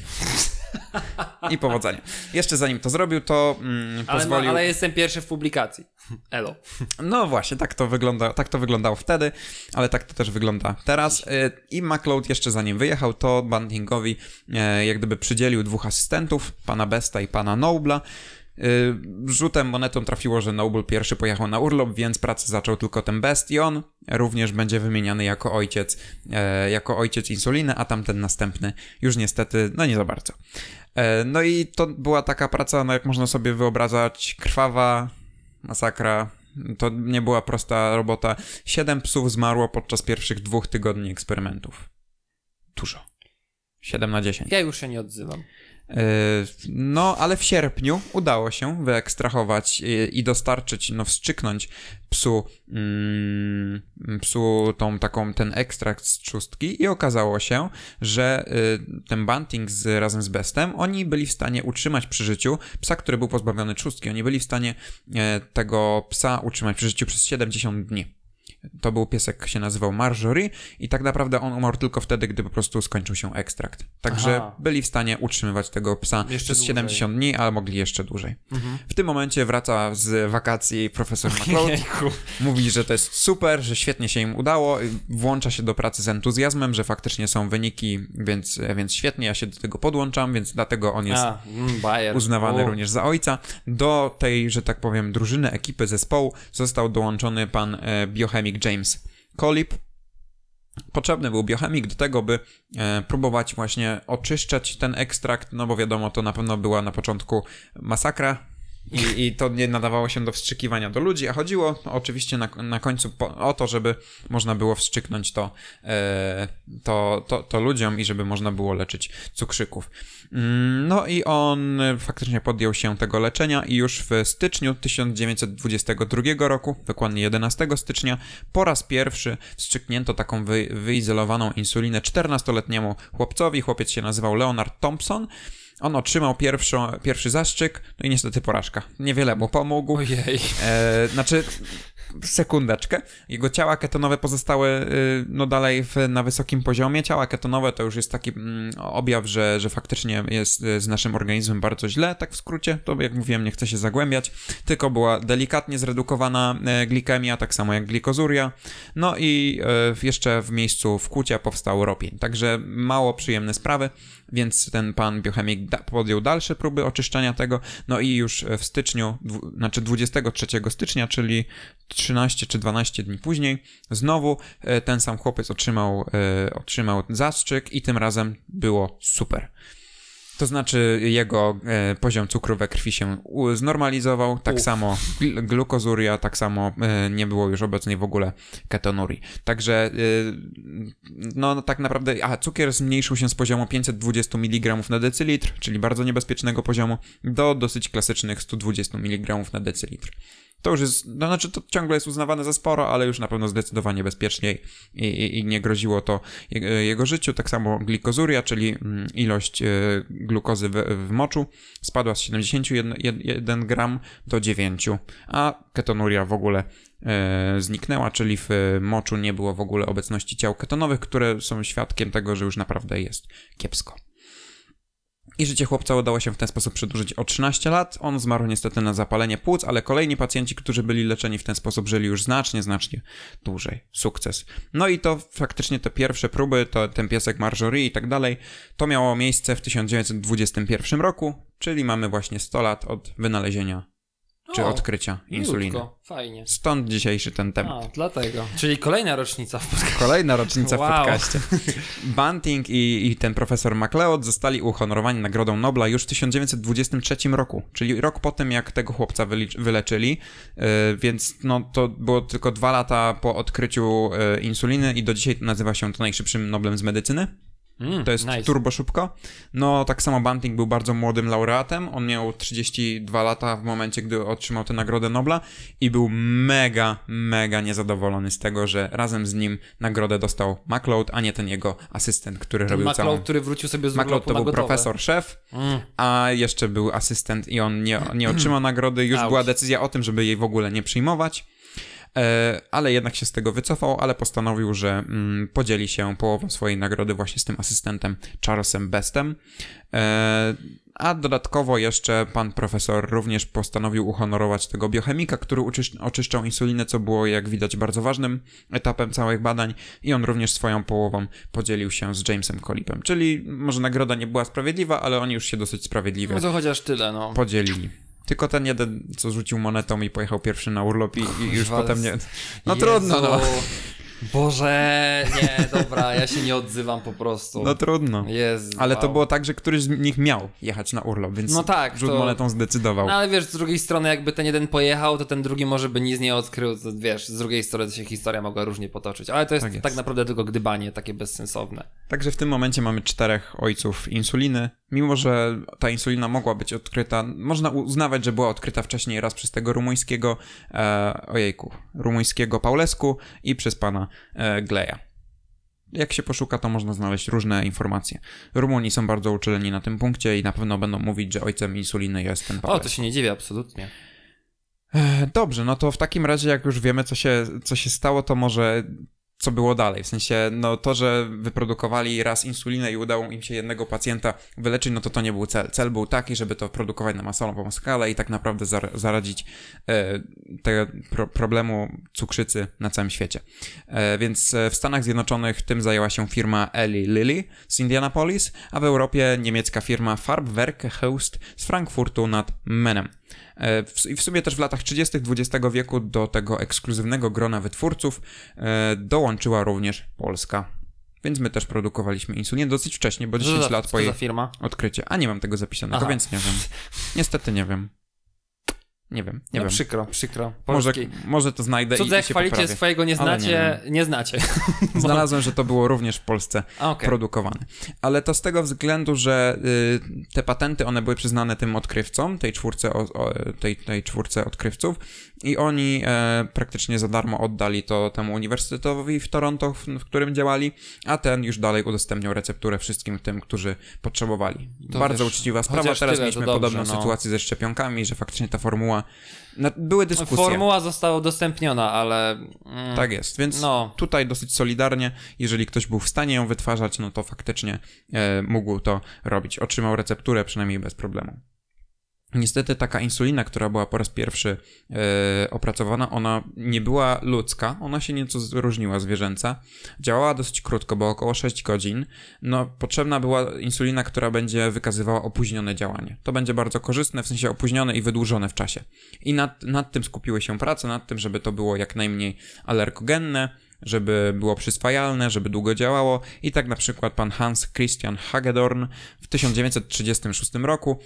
I powodzenia. Jeszcze zanim to zrobił, to mm, Ale, no, pozwolił... ale jestem pierwszy w publikacji. Elo. No właśnie, tak to, wygląda, tak to wyglądało wtedy, ale tak to też wygląda teraz. Y, I McLeod jeszcze zanim wyjechał, to Buntingowi e, jak gdyby przydzielił dwóch asystentów, pana Besta i pana Nobla. Y, Rzutem monetą trafiło, że Noble pierwszy pojechał na urlop, więc pracę zaczął tylko ten Best i on również będzie wymieniany jako ojciec, e, jako ojciec insuliny, a tamten następny już niestety, no nie za bardzo. E, No i to była taka praca, no jak można sobie wyobrażać, krwawa, masakra. To nie była prosta robota. Siedem psów zmarło podczas pierwszych dwóch tygodni eksperymentów. Dużo. 7 na 10. Ja już się nie odzywam. No, ale w sierpniu udało się wyekstrahować i, dostarczyć, no wstrzyknąć psu, mm, psu tą taką, ten ekstrakt z trzustki i okazało się, że y, ten Bunting z, razem z Bestem, oni byli w stanie utrzymać przy życiu psa, który był pozbawiony trzustki. Oni byli w stanie e, tego psa utrzymać przy życiu przez 70 dni. To był piesek, się nazywał Marjorie i tak naprawdę on umarł tylko wtedy, gdy po prostu skończył się ekstrakt. Także Aha. byli w stanie utrzymywać tego psa Jeszcze przez dłużej. 70 dni, ale mogli jeszcze dłużej. Mhm. W tym momencie wraca z wakacji profesor McLeod. Mówi, że to jest super, że świetnie się im udało, włącza się do pracy z entuzjazmem, że faktycznie są wyniki, więc, więc świetnie, ja się do tego podłączam, więc dlatego on jest A, mm, uznawany U. również za ojca. Do tej, że tak powiem, drużyny, ekipy, zespołu został dołączony pan e, biochemik James Colip. Potrzebny był biochemik do tego, by e, próbować właśnie oczyszczać ten ekstrakt, no bo wiadomo, to na pewno była na początku masakra i, i to nie nadawało się do wstrzykiwania do ludzi, a chodziło oczywiście na, na końcu po, o to, żeby można było wstrzyknąć to, e, to, to, to ludziom i żeby można było leczyć cukrzyków. Mm, No i on faktycznie podjął się tego leczenia i już w styczniu 1922 roku, dokładnie 11 stycznia, po raz pierwszy wstrzyknięto taką wy, wyizolowaną insulinę 14-letniemu chłopcowi. Chłopiec się nazywał Leonard Thompson. On otrzymał pierwszą, pierwszy zastrzyk, no i niestety porażka. Niewiele mu pomógł. Ojej. E, znaczy, sekundeczkę. Jego ciała ketonowe pozostały y, no dalej w, na wysokim poziomie. Ciała ketonowe to już jest taki mm, objaw, że, że faktycznie jest y, z naszym organizmem bardzo źle, tak w skrócie. To jak mówiłem, nie chcę się zagłębiać. Tylko była delikatnie zredukowana e, glikemia, tak samo jak glikozuria. No i jeszcze w miejscu wkłucia powstał ropień. Także mało przyjemne sprawy więc ten pan biochemik da, podjął dalsze próby oczyszczania tego, no i już w styczniu, znaczy 23 stycznia, czyli 13 czy 12 dni później, znowu e, ten sam chłopiec otrzymał, e, otrzymał zastrzyk i tym razem było super. To znaczy jego e, poziom cukru we krwi się znormalizował, tak Uf. samo gl- glukozuria, tak samo e, nie było już obecnej w ogóle ketonurii. Także e, no tak naprawdę, a cukier zmniejszył się z poziomu 520 mg na decylitr, czyli bardzo niebezpiecznego poziomu, do dosyć klasycznych 120 mg na decylitr. To już jest, no znaczy to ciągle jest uznawane za sporo, ale już na pewno zdecydowanie bezpieczniej i, i, i nie groziło to jego, życiu. Tak samo glikozuria, czyli mm, ilość e, glukozy w, w moczu spadła z 71 gram do 9, a ketonuria w ogóle e, zniknęła, czyli w moczu nie było w ogóle obecności ciał ketonowych, które są świadkiem tego, że już naprawdę jest kiepsko. I życie chłopca udało się w ten sposób przedłużyć o 13 lat. On zmarł niestety na zapalenie płuc, ale kolejni pacjenci, którzy byli leczeni w ten sposób, żyli już znacznie, znacznie dłużej. Sukces. No i to faktycznie te pierwsze próby, to ten piesek Marjorie i tak dalej, to miało miejsce w 1921 roku, czyli mamy właśnie 100 lat od wynalezienia czy O, odkrycia insuliny. Milutko, Fajnie. Stąd dzisiejszy ten temat. A, dlatego. Czyli kolejna rocznica w podcaście. Kolejna rocznica w Wow. podcaście. Bunting i, i ten profesor MacLeod zostali uhonorowani Nagrodą Nobla już w 1923 roku, czyli rok po tym, jak tego chłopca wyleczyli, yy, więc no, to było tylko dwa lata po odkryciu yy, insuliny i do dzisiaj nazywa się to najszybszym Noblem z medycyny. Mm, To jest nice. turbo szybko. No, tak samo Bunting był bardzo młodym laureatem. On miał 32 lata w momencie, gdy otrzymał tę Nagrodę Nobla i był mega, mega niezadowolony z tego, że razem z nim nagrodę dostał MacLeod, a nie ten jego asystent, który Ten robił McLeod, całą... który wrócił sobie z MacLeod to był gotowe. profesor, szef, Mm. a jeszcze był asystent i on nie, nie otrzymał nagrody. Już Ouch. była decyzja o tym, żeby jej w ogóle nie przyjmować. E, ale jednak się z tego wycofał, ale postanowił, że mm, podzieli się połową swojej nagrody właśnie z tym asystentem Charlesem Bestem. E, a dodatkowo jeszcze pan profesor również postanowił uhonorować tego biochemika, który oczyszczał insulinę, co było jak widać bardzo ważnym etapem całych badań i on również swoją połową podzielił się z Jamesem Collipem. Czyli może nagroda nie była sprawiedliwa, ale oni już się dosyć sprawiedliwie No to chociaż tyle, no. podzielili. Tylko ten jeden, co rzucił monetą i pojechał pierwszy na urlop i, i już Kurwa, potem nie... No Jezu. trudno, no. Boże, nie, dobra, ja się nie odzywam po prostu. No trudno. Jezu. Ale to wow. było tak, że któryś z nich miał jechać na urlop, więc No tak, rzut to- monetą zdecydował. No ale wiesz, z drugiej strony jakby ten jeden pojechał, to ten drugi może by nic nie odkrył, to wiesz, z drugiej strony się historia mogła różnie potoczyć. Ale to jest Tak tak, jest. naprawdę tylko gdybanie takie bezsensowne. Także w tym momencie mamy czterech ojców insuliny. Mimo, że ta insulina mogła być odkryta, można uznawać, że była odkryta wcześniej raz przez tego rumuńskiego, e, ojejku, rumuńskiego Paulesku i przez pana Gleja. Jak się poszuka, to można znaleźć różne informacje. Rumuni są bardzo uczuleni na tym punkcie i na pewno będą mówić, że ojcem insuliny jest ten O, Paulus. to się nie dziwię, absolutnie. E, Dobrze, no to w takim razie, jak już wiemy, co się, co się stało, to może co było dalej? W sensie, no to, że wyprodukowali raz insulinę i udało im się jednego pacjenta wyleczyć, no to to nie był cel. Cel był taki, żeby to produkować na masową skalę i tak naprawdę zar- zaradzić e, te pro- problemu cukrzycy na całym świecie. E, więc e, w Stanach Zjednoczonych tym zajęła się firma Eli Lilly z Indianapolis, a w Europie niemiecka firma Farbwerke Host z Frankfurtu nad Menem. E, I w sumie też w latach 30. XX wieku do tego ekskluzywnego grona wytwórców e, dołączyła również Polska. Więc my też produkowaliśmy insulinę dosyć wcześnie, bo 10 Co za, lat po jej firma? odkryciu. A nie mam tego zapisanego, Aha. więc nie wiem. Niestety nie wiem. Nie wiem, nie no wiem. przykro, przykro. Może, Polski. może to znajdę Cudze i się chwalicie, poprawię. swojego nie Ale nie znacie, nie, znacie. Znalazłem, że to było również w Polsce Okej. produkowane. Ale to z tego względu, że y, te patenty, one były przyznane tym odkrywcom, tej czwórce, o, o, tej, tej czwórce odkrywców i oni e, praktycznie za darmo oddali to temu uniwersytetowi w Toronto, w, w którym działali, a ten już dalej udostępniał recepturę wszystkim tym, którzy potrzebowali. To Bardzo wiesz, uczciwa sprawa. Teraz tyle, mieliśmy dobrze, podobną no. sytuację ze szczepionkami, że faktycznie ta formuła... Na, były dyskusje. Formuła została udostępniona, ale... Mm, Tak jest, więc No, tutaj dosyć solidarnie, jeżeli ktoś był w stanie ją wytwarzać, no to faktycznie e, mógł to robić. Otrzymał recepturę przynajmniej bez problemu. Niestety taka insulina, która była po raz pierwszy e, opracowana, ona nie była ludzka, ona się nieco różniła zwierzęca. Działała dosyć krótko, bo około 6 godzin. No, potrzebna była insulina, która będzie wykazywała opóźnione działanie. To będzie bardzo korzystne, w sensie opóźnione i wydłużone w czasie. I nad, nad tym skupiły się prace, nad tym, żeby to było jak najmniej alergogenne, żeby było przyswajalne, żeby długo działało. I tak na przykład pan Hans Christian Hagedorn w 1936 roku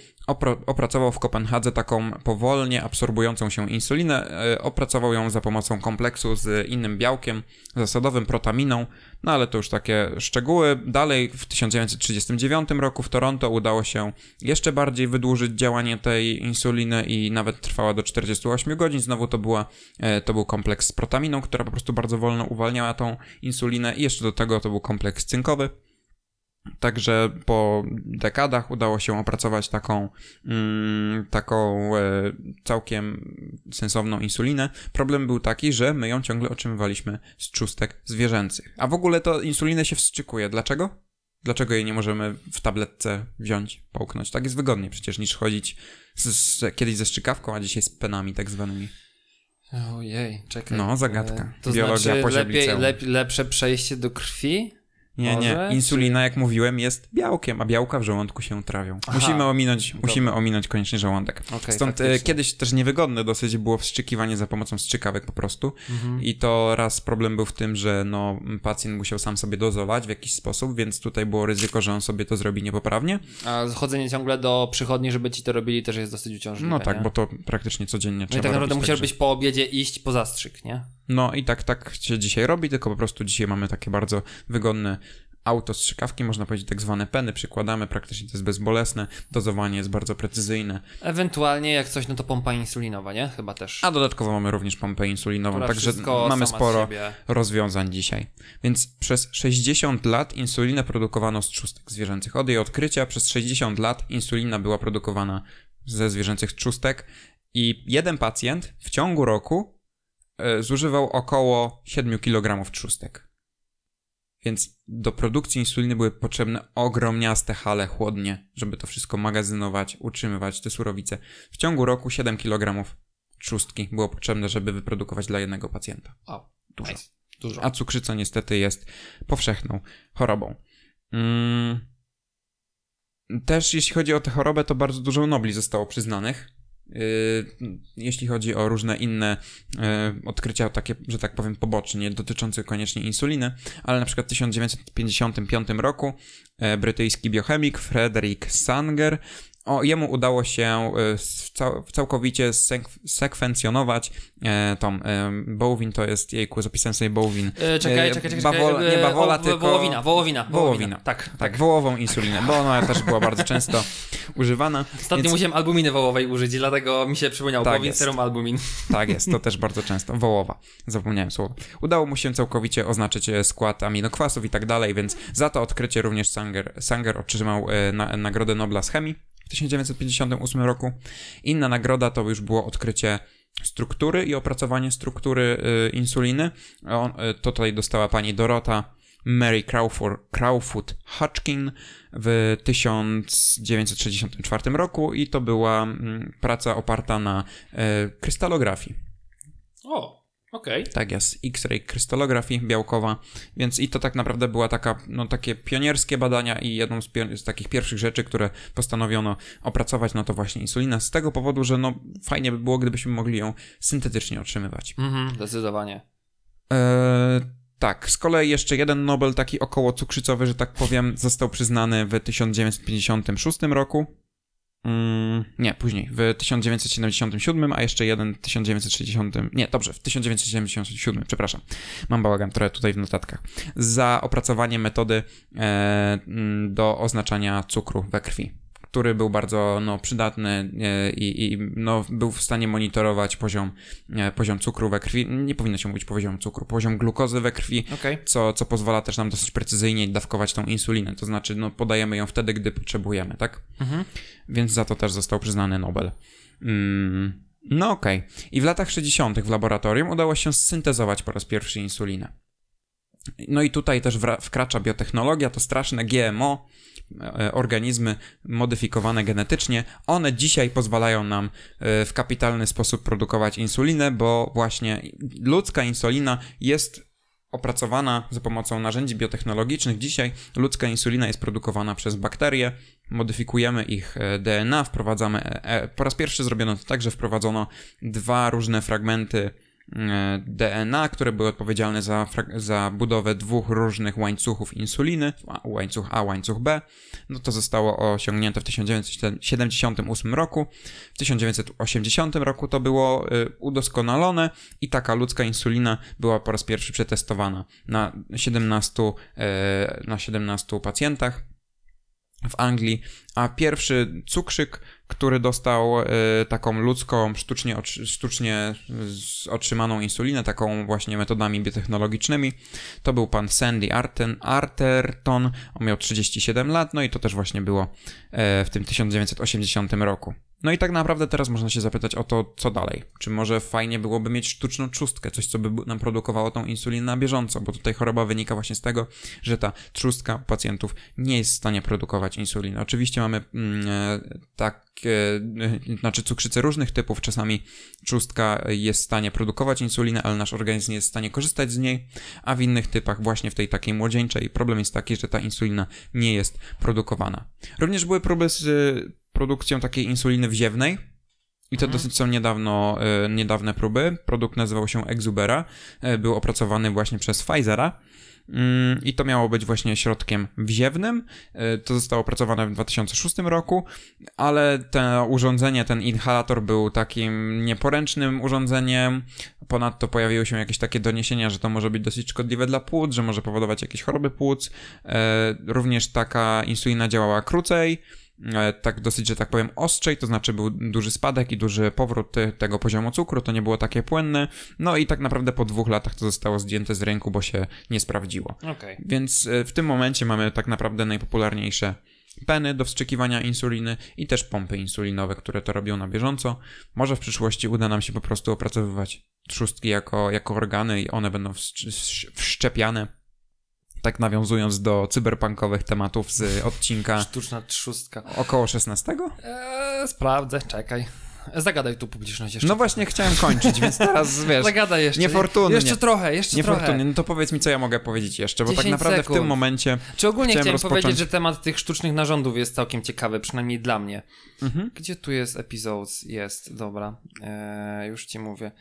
opracował w Kopenhadze taką powolnie absorbującą się insulinę, e, opracował ją za pomocą kompleksu z innym białkiem zasadowym, protaminą, No ale to już takie szczegóły. Dalej w 1939 roku w Toronto udało się jeszcze bardziej wydłużyć działanie tej insuliny i nawet trwała do 48 godzin. Znowu to, była, e, to był kompleks z protaminą, która po prostu bardzo wolno uwalniała tą insulinę i jeszcze do tego to był kompleks cynkowy. Także po dekadach udało się opracować taką, mm, taką e, całkiem sensowną insulinę. Problem był taki, że my ją ciągle otrzymywaliśmy z trzustek zwierzęcych. A w ogóle to insulinę się wstrzykuje. Dlaczego? Dlaczego jej nie możemy w tabletce wziąć, połknąć? Tak jest wygodniej przecież niż chodzić z, z, kiedyś ze strzykawką, a dzisiaj z penami tak zwanymi. Ojej, czekaj. No, zagadka. E, To Biologia znaczy lepiej, lep, lepsze przejście do krwi? Nie, Może? nie. Insulina, jak mówiłem, jest białkiem, a białka w żołądku się trawią. Aha. Musimy ominąć, musimy ominąć koniecznie żołądek. Okej, Stąd e, faktycznie. kiedyś też niewygodne dosyć było wstrzykiwanie za pomocą strzykawek po prostu. Mhm. I to raz problem był w tym, że no, pacjent musiał sam sobie dozować w jakiś sposób, więc tutaj było ryzyko, że on sobie to zrobi niepoprawnie. A chodzenie ciągle do przychodni, żeby ci to robili, też jest dosyć uciążliwe. No tak, nie? bo to praktycznie codziennie No i trzeba tak naprawdę robić, musiałbyś także- po obiedzie iść po zastrzyk, nie? No i tak, tak się dzisiaj robi, tylko po prostu dzisiaj mamy takie bardzo wygodne autostrzykawki, można powiedzieć tak zwane peny, przykładamy, praktycznie to jest bezbolesne, dozowanie jest bardzo precyzyjne, Ewentualnie jak coś, no to pompa insulinowa, nie? Chyba też. a dodatkowo mamy również pompę insulinową, Która także mamy sporo rozwiązań dzisiaj. Więc przez 60 lat insulinę produkowano z trzustek zwierzęcych. Od jej odkrycia przez 60 lat insulina była produkowana ze zwierzęcych trzustek i jeden pacjent w ciągu roku zużywał około 7 kg trzustek. Więc do produkcji insuliny były potrzebne ogromniaste hale chłodnie, żeby to wszystko magazynować, utrzymywać te surowice. W ciągu roku 7 kg trzustki było potrzebne, żeby wyprodukować dla jednego pacjenta. O, Dużo. nice. Dużo. A cukrzyca niestety jest powszechną chorobą. Mm. Też jeśli chodzi o tę chorobę, to bardzo dużo Nobli zostało przyznanych. Yy, jeśli chodzi o różne inne yy, odkrycia, takie, że tak powiem, poboczne, dotyczące koniecznie insuliny, ale na przykład w 1955 roku e, brytyjski biochemik Frederick Sanger o, jemu udało się e, cał, całkowicie sek- sekwencjonować e, tą e, Bowin, to jest, jejku, zapisałem sobie Bowin. E, czekaj, E, czekaj, czekaj. czekaj. nie bawola, o, tylko- Wołowina, wołowina. Wołowina. Tak, Tak, wołową insulinę, bo ona też była bardzo często używana. Ostatnio Więc- musiałem albuminy wołowej użyć, i dlatego mi się przypomniał Tak jest. serum albumin. Tak jest, to też bardzo często. Wołowa. Zapomniałem słowa. Udało mu się całkowicie oznaczyć e, skład aminokwasów i tak dalej, więc za to odkrycie również Sanger, Sanger otrzymał e, na, Nagrodę Nobla z chemii w 1958 roku. Inna nagroda to już było odkrycie struktury i opracowanie struktury e, insuliny. E, to tutaj dostała pani Dorota Mary Crawford, Crawford Hodgkin w 1964 roku i to była mm, praca oparta na e, krystalografii. O, okej. Tak jest, X-ray krystalografii białkowa, więc i to tak naprawdę była taka, no takie pionierskie badania i jedną z, z takich pierwszych rzeczy, które postanowiono opracować, no to właśnie insulina, z tego powodu, że no fajnie by było, gdybyśmy mogli ją syntetycznie otrzymywać. Mhm, zdecydowanie. Eee, tak, z kolei jeszcze jeden Nobel, taki około cukrzycowy, że tak powiem, został przyznany w 1956 roku. Mm, nie, później, w 1977, a jeszcze jeden w 1960. Nie, dobrze, w 1977, przepraszam. Mam bałagan trochę tutaj w notatkach. Za opracowanie metody e, mm, do oznaczania cukru we krwi, który był bardzo no, przydatny e, i, i no, był w stanie monitorować poziom, e, poziom cukru we krwi. Nie powinno się mówić poziom cukru, poziom glukozy we krwi, Okej. co, co pozwala też nam dosyć precyzyjnie dawkować tą insulinę. To znaczy, no, podajemy ją wtedy, gdy potrzebujemy, tak? Mhm. Więc za to też został przyznany Nobel. Mm, no okej. I w latach 60. w laboratorium udało się syntezować po raz pierwszy insulinę. No i tutaj też wkracza biotechnologia, to straszne GMO, organizmy modyfikowane genetycznie. One dzisiaj pozwalają nam e, w kapitalny sposób produkować insulinę, bo właśnie ludzka insulina jest opracowana za pomocą narzędzi biotechnologicznych. Dzisiaj ludzka insulina jest produkowana przez bakterie, modyfikujemy ich e, DNA, wprowadzamy. e, e, Po raz pierwszy zrobiono to tak, że wprowadzono dwa różne fragmenty e, DNA, które były odpowiedzialne za, za budowę dwóch różnych łańcuchów insuliny, łańcuch A, łańcuch B. No to zostało osiągnięte w 1978 roku. W 1980 roku to było y, udoskonalone i taka ludzka insulina była po raz pierwszy przetestowana na 17, e, na 17 pacjentach w Anglii, a pierwszy cukrzyk, który dostał e, taką ludzką, sztucznie, sztucznie z- otrzymaną insulinę, taką właśnie metodami biotechnologicznymi, to był pan Sandy Arten, Arterton, on miał 37 lat, no i to też właśnie było e, w tym 1980 roku. No i tak naprawdę teraz można się zapytać o to, co dalej. Czy może fajnie byłoby mieć sztuczną trzustkę, coś, co by nam produkowało tą insulinę na bieżąco, bo tutaj choroba wynika właśnie z tego, że ta trzustka pacjentów nie jest w stanie produkować insuliny. Oczywiście mamy mm, e, tak, e, znaczy cukrzycy różnych typów, czasami trzustka jest w stanie produkować insulinę, ale nasz organizm nie jest w stanie korzystać z niej, a w innych typach, właśnie w tej takiej młodzieńczej, problem jest taki, że ta insulina nie jest produkowana. Również były próby z produkcją takiej insuliny wziewnej, i to Mhm. dosyć są niedawno, e, niedawne próby. Produkt nazywał się Exubera. E, był opracowany właśnie przez Pfizera. Mm, I to miało być właśnie środkiem wziewnym. E, To zostało opracowane w 2006 roku, ale to urządzenie, ten inhalator był takim nieporęcznym urządzeniem. Ponadto pojawiły się jakieś takie doniesienia, że to może być dosyć szkodliwe dla płuc, że może powodować jakieś choroby płuc. Również taka insulina działała krócej tak dosyć, że tak powiem, ostrzej, to znaczy był duży spadek i duży powrót te- tego poziomu cukru, to nie było takie płynne, no i tak naprawdę po dwóch latach to zostało zdjęte z rynku, bo się nie sprawdziło. Okej. Więc e, w tym momencie mamy tak naprawdę najpopularniejsze peny do wstrzykiwania insuliny i też pompy insulinowe, które to robią na bieżąco. Może w przyszłości uda nam się po prostu opracowywać trzustki jako, jako organy i one będą wszczepiane. Tak nawiązując do cyberpunkowych tematów z odcinka Sztuczna trzustka. około 16. Eee, sprawdzę, czekaj. Zagadaj tu publiczność jeszcze. No właśnie chciałem kończyć, więc teraz wiesz, Zagadaj jeszcze. niefortunnie. Jeszcze trochę, jeszcze trochę. niefortunnie, no to powiedz mi, co ja mogę powiedzieć jeszcze, bo tak 10 naprawdę w sekund. tym momencie... Czy ogólnie Chciałem chciałem, rozpocząć- powiedzieć, że temat tych sztucznych narządów jest całkiem ciekawy, przynajmniej dla mnie. Mhm. Gdzie tu jest episodes? Jest, dobra. Eee, już ci mówię.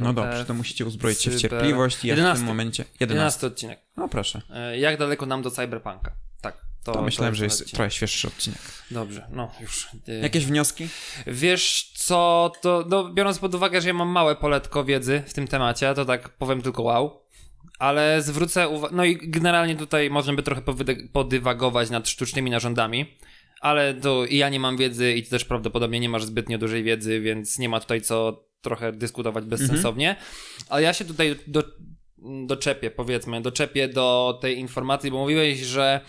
No dobrze, F, to musicie uzbroić się w cyber- cierpliwość. Ja w 11. tym momencie... 11. 11 odcinek. No proszę. Eee, jak daleko nam do cyberpunka? Tak. To, To myślałem, że ten jest odcinek. trochę świeższy odcinek. Dobrze, no już. Eee, Jakieś wnioski? Wiesz co, to no, biorąc pod uwagę, że ja mam małe poletko wiedzy w tym temacie, to tak powiem tylko wow. Ale zwrócę uwagę, no i generalnie tutaj można by trochę podywagować nad sztucznymi narządami, ale to i ja nie mam wiedzy i ty też prawdopodobnie nie masz zbytnio dużej wiedzy, więc nie ma tutaj co trochę dyskutować bezsensownie. Ale ja się tutaj do, doczepię, powiedzmy, doczepię do tej informacji, bo mówiłeś, że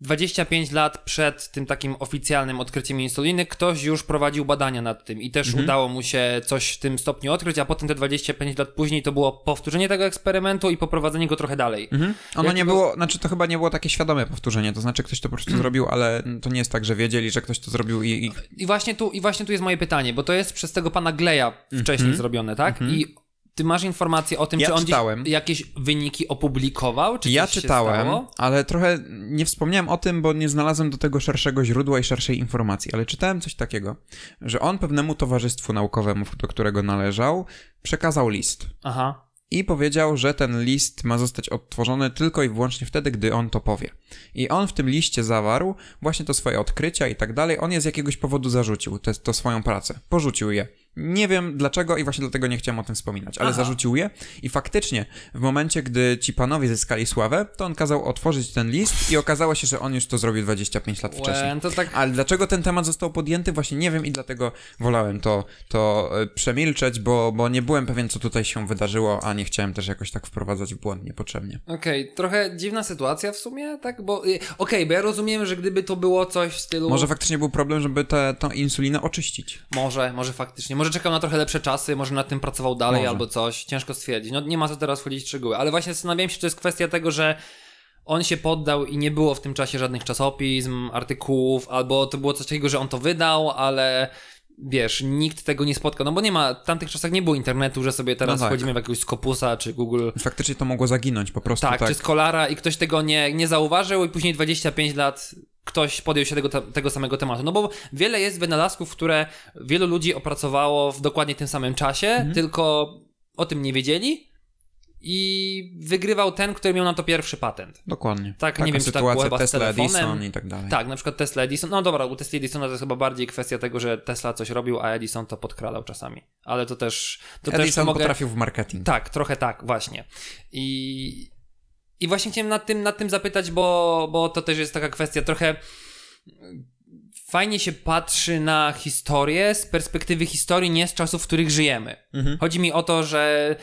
25 lat przed tym takim oficjalnym odkryciem insuliny ktoś już prowadził badania nad tym i też udało mu się coś w tym stopniu odkryć, a potem te 25 lat później to było powtórzenie tego eksperymentu i poprowadzenie go trochę dalej. Mhm. Ono Jak nie to- było, znaczy to chyba nie było takie świadome powtórzenie, to znaczy ktoś to po prostu zrobił, ale to nie jest tak, że wiedzieli, że ktoś to zrobił i... i... I właśnie tu, i właśnie tu jest moje pytanie, bo to jest przez tego pana Gleja wcześniej zrobione, tak? I ty masz informację o tym, Ja czy on czytałem. jakieś wyniki opublikował, czy Ja czytałem, ale trochę nie wspomniałem o tym, bo nie znalazłem do tego szerszego źródła i szerszej informacji, ale czytałem coś takiego, że on pewnemu towarzystwu naukowemu, do którego należał, przekazał list. Aha. I powiedział, że ten list ma zostać odtworzony tylko i wyłącznie wtedy, gdy on to powie. I on w tym liście zawarł właśnie to swoje odkrycia i tak dalej. On je z jakiegoś powodu zarzucił, to swoją pracę. Porzucił je. Nie wiem dlaczego i właśnie dlatego nie chciałem o tym wspominać, ale Aha. zarzucił je i faktycznie w momencie, gdy ci panowie zyskali sławę, to on kazał otworzyć ten list i okazało się, że on już to zrobił 25 lat wcześniej. Łe, to tak Ale dlaczego ten temat został podjęty, właśnie nie wiem i dlatego wolałem to, to e, przemilczeć, bo, bo nie byłem pewien, co tutaj się wydarzyło, a nie chciałem też jakoś tak wprowadzać w błąd niepotrzebnie. Okej, trochę dziwna sytuacja w sumie, tak? Bo y, okej, bo ja rozumiem, że gdyby to było coś w stylu. Może faktycznie był problem, żeby tę insulinę oczyścić. Może, może faktycznie. Może czekał na trochę lepsze czasy, może nad tym pracował dalej Może. albo coś. Ciężko stwierdzić. No nie ma co teraz wchodzić w szczegóły. Ale właśnie zastanawiałem się, czy to jest kwestia tego, że on się poddał i nie było w tym czasie żadnych czasopism, artykułów, albo to było coś takiego, że on to wydał, ale wiesz, nikt tego nie spotkał. No bo nie ma, w tamtych czasach nie było internetu, że sobie teraz No tak. wchodzimy w jakiegoś Skopusa czy Google. Faktycznie to mogło zaginąć po prostu Tak, tak. czy Scholara i ktoś tego nie, nie zauważył i później 25 lat ktoś podjął się tego, te- tego samego tematu. No bo wiele jest wynalazków, które wielu ludzi opracowało w dokładnie tym samym czasie, Mhm. tylko o tym nie wiedzieli i wygrywał ten, który miał na to pierwszy patent. Dokładnie. Tak, Taka nie wiem, czy tak było chyba z Tesla, telefonem. Edison i tak dalej. Tak, na przykład Tesla Edison. No dobra, u Tesla Edisona to jest chyba bardziej kwestia tego, że Tesla coś robił, a Edison to podkradał czasami. Ale to też. To też Edison mogę... potrafił w marketing. Tak, trochę tak, właśnie. I, i właśnie chciałem nad tym, nad tym zapytać, bo, bo to też jest taka kwestia trochę. Fajnie się patrzy na historię z perspektywy historii, nie z czasów, w których żyjemy. Mhm. Chodzi mi o to, że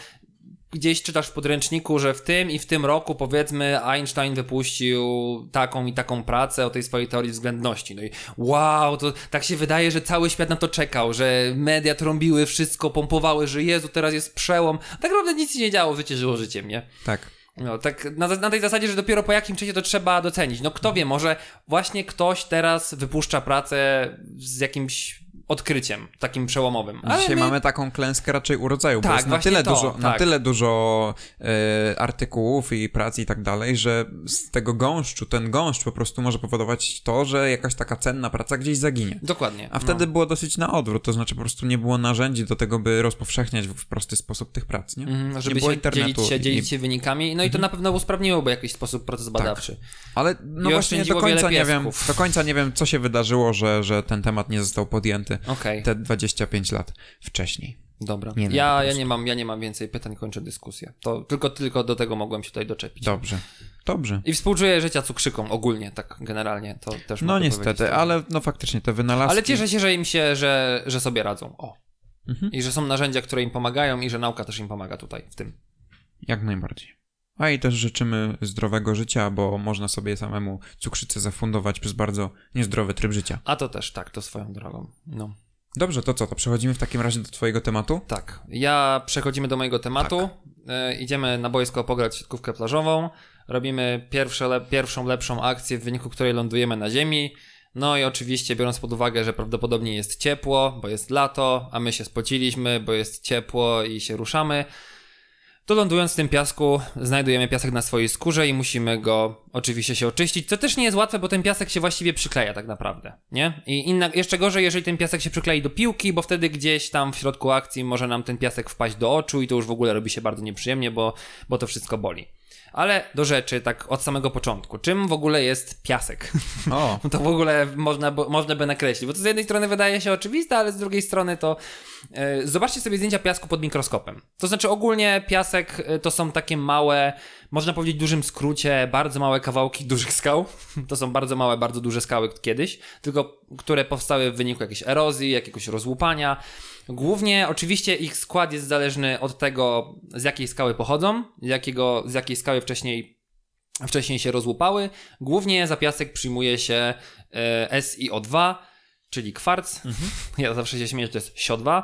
gdzieś czytasz w podręczniku, że w tym i w tym roku, powiedzmy, Einstein wypuścił taką i taką pracę o tej swojej teorii względności. No i wow, to tak się wydaje, że cały świat na to czekał, że media trąbiły wszystko, pompowały, że Jezu, teraz jest przełom. Tak naprawdę nic się nie działo, życie żyło życiem, nie? Tak. No, tak na, na tej zasadzie, że dopiero po jakim czasie to trzeba docenić. No kto wie, może właśnie ktoś teraz wypuszcza pracę z jakimś odkryciem takim przełomowym. Ale Dzisiaj my- mamy taką klęskę raczej urodzaju, bo Tak, jest na tyle, to, dużo, na tak. tyle dużo e, artykułów i prac i tak dalej, że z tego gąszczu, ten gąszcz po prostu może powodować to, że jakaś taka cenna praca gdzieś zaginie. Dokładnie. A wtedy było dosyć na odwrót, to znaczy po prostu nie było narzędzi do tego, by rozpowszechniać w prosty sposób tych prac, nie? Mhm, żeby nie było się dzielić się, Mhm. dzielić się wynikami, no i to na pewno usprawniłoby w jakiś sposób proces badawczy. Ale no I właśnie do końca nie wiem, do końca nie wiem, co się wydarzyło, że, że ten temat nie został podjęty Okej, te 25 lat wcześniej. dobra. nie ja, ja, nie mam, ja nie mam więcej pytań, kończę dyskusję. To tylko, tylko do tego mogłem się tutaj doczepić. Dobrze, dobrze. I współczuję życia cukrzykom ogólnie, tak generalnie, to też No niestety, ale no faktycznie te wynalazki... Ale cieszę się, że im się, że, że sobie radzą. O. Mhm. I że są narzędzia, które im pomagają i że nauka też im pomaga tutaj w tym. Jak najbardziej. A i też życzymy zdrowego życia, bo można sobie samemu cukrzycę zafundować przez bardzo niezdrowy tryb życia. A to też, tak, to swoją drogą. No. Dobrze, to co, to przechodzimy w takim razie do twojego tematu? Tak, ja przechodzimy do mojego tematu. E, idziemy na boisko pograć siatkówkę plażową. Robimy le, pierwszą lepszą akcję, w wyniku której lądujemy na ziemi. No i oczywiście biorąc pod uwagę, że prawdopodobnie jest ciepło, bo jest lato, a my się spociliśmy, bo jest ciepło i się ruszamy, to lądując w tym piasku, znajdujemy piasek na swojej skórze i musimy go oczywiście się oczyścić, co też nie jest łatwe, bo ten piasek się właściwie przykleja tak naprawdę, nie? I inna, jeszcze gorzej, jeżeli ten piasek się przyklei do piłki, bo wtedy gdzieś tam w środku akcji może nam ten piasek wpaść do oczu i to już w ogóle robi się bardzo nieprzyjemnie, bo, bo to wszystko boli. Ale do rzeczy, tak od samego początku. Czym w ogóle jest piasek? O, To w ogóle można, bo- można by nakreślić, bo to z jednej strony wydaje się oczywiste, ale z drugiej strony to e, zobaczcie sobie zdjęcia piasku pod mikroskopem. To znaczy ogólnie piasek e, to są takie małe, można powiedzieć w dużym skrócie, bardzo małe kawałki dużych skał. To są bardzo małe, bardzo duże skały kiedyś, tylko które powstały w wyniku jakiejś erozji, jakiegoś rozłupania. Głównie oczywiście ich skład jest zależny od tego, z jakiej skały pochodzą, z, jakiego, z jakiej skały wcześniej wcześniej się rozłupały. Głównie za piasek przyjmuje się e, SiO2, czyli kwarc. Ja zawsze się śmieję, że to jest SiO2.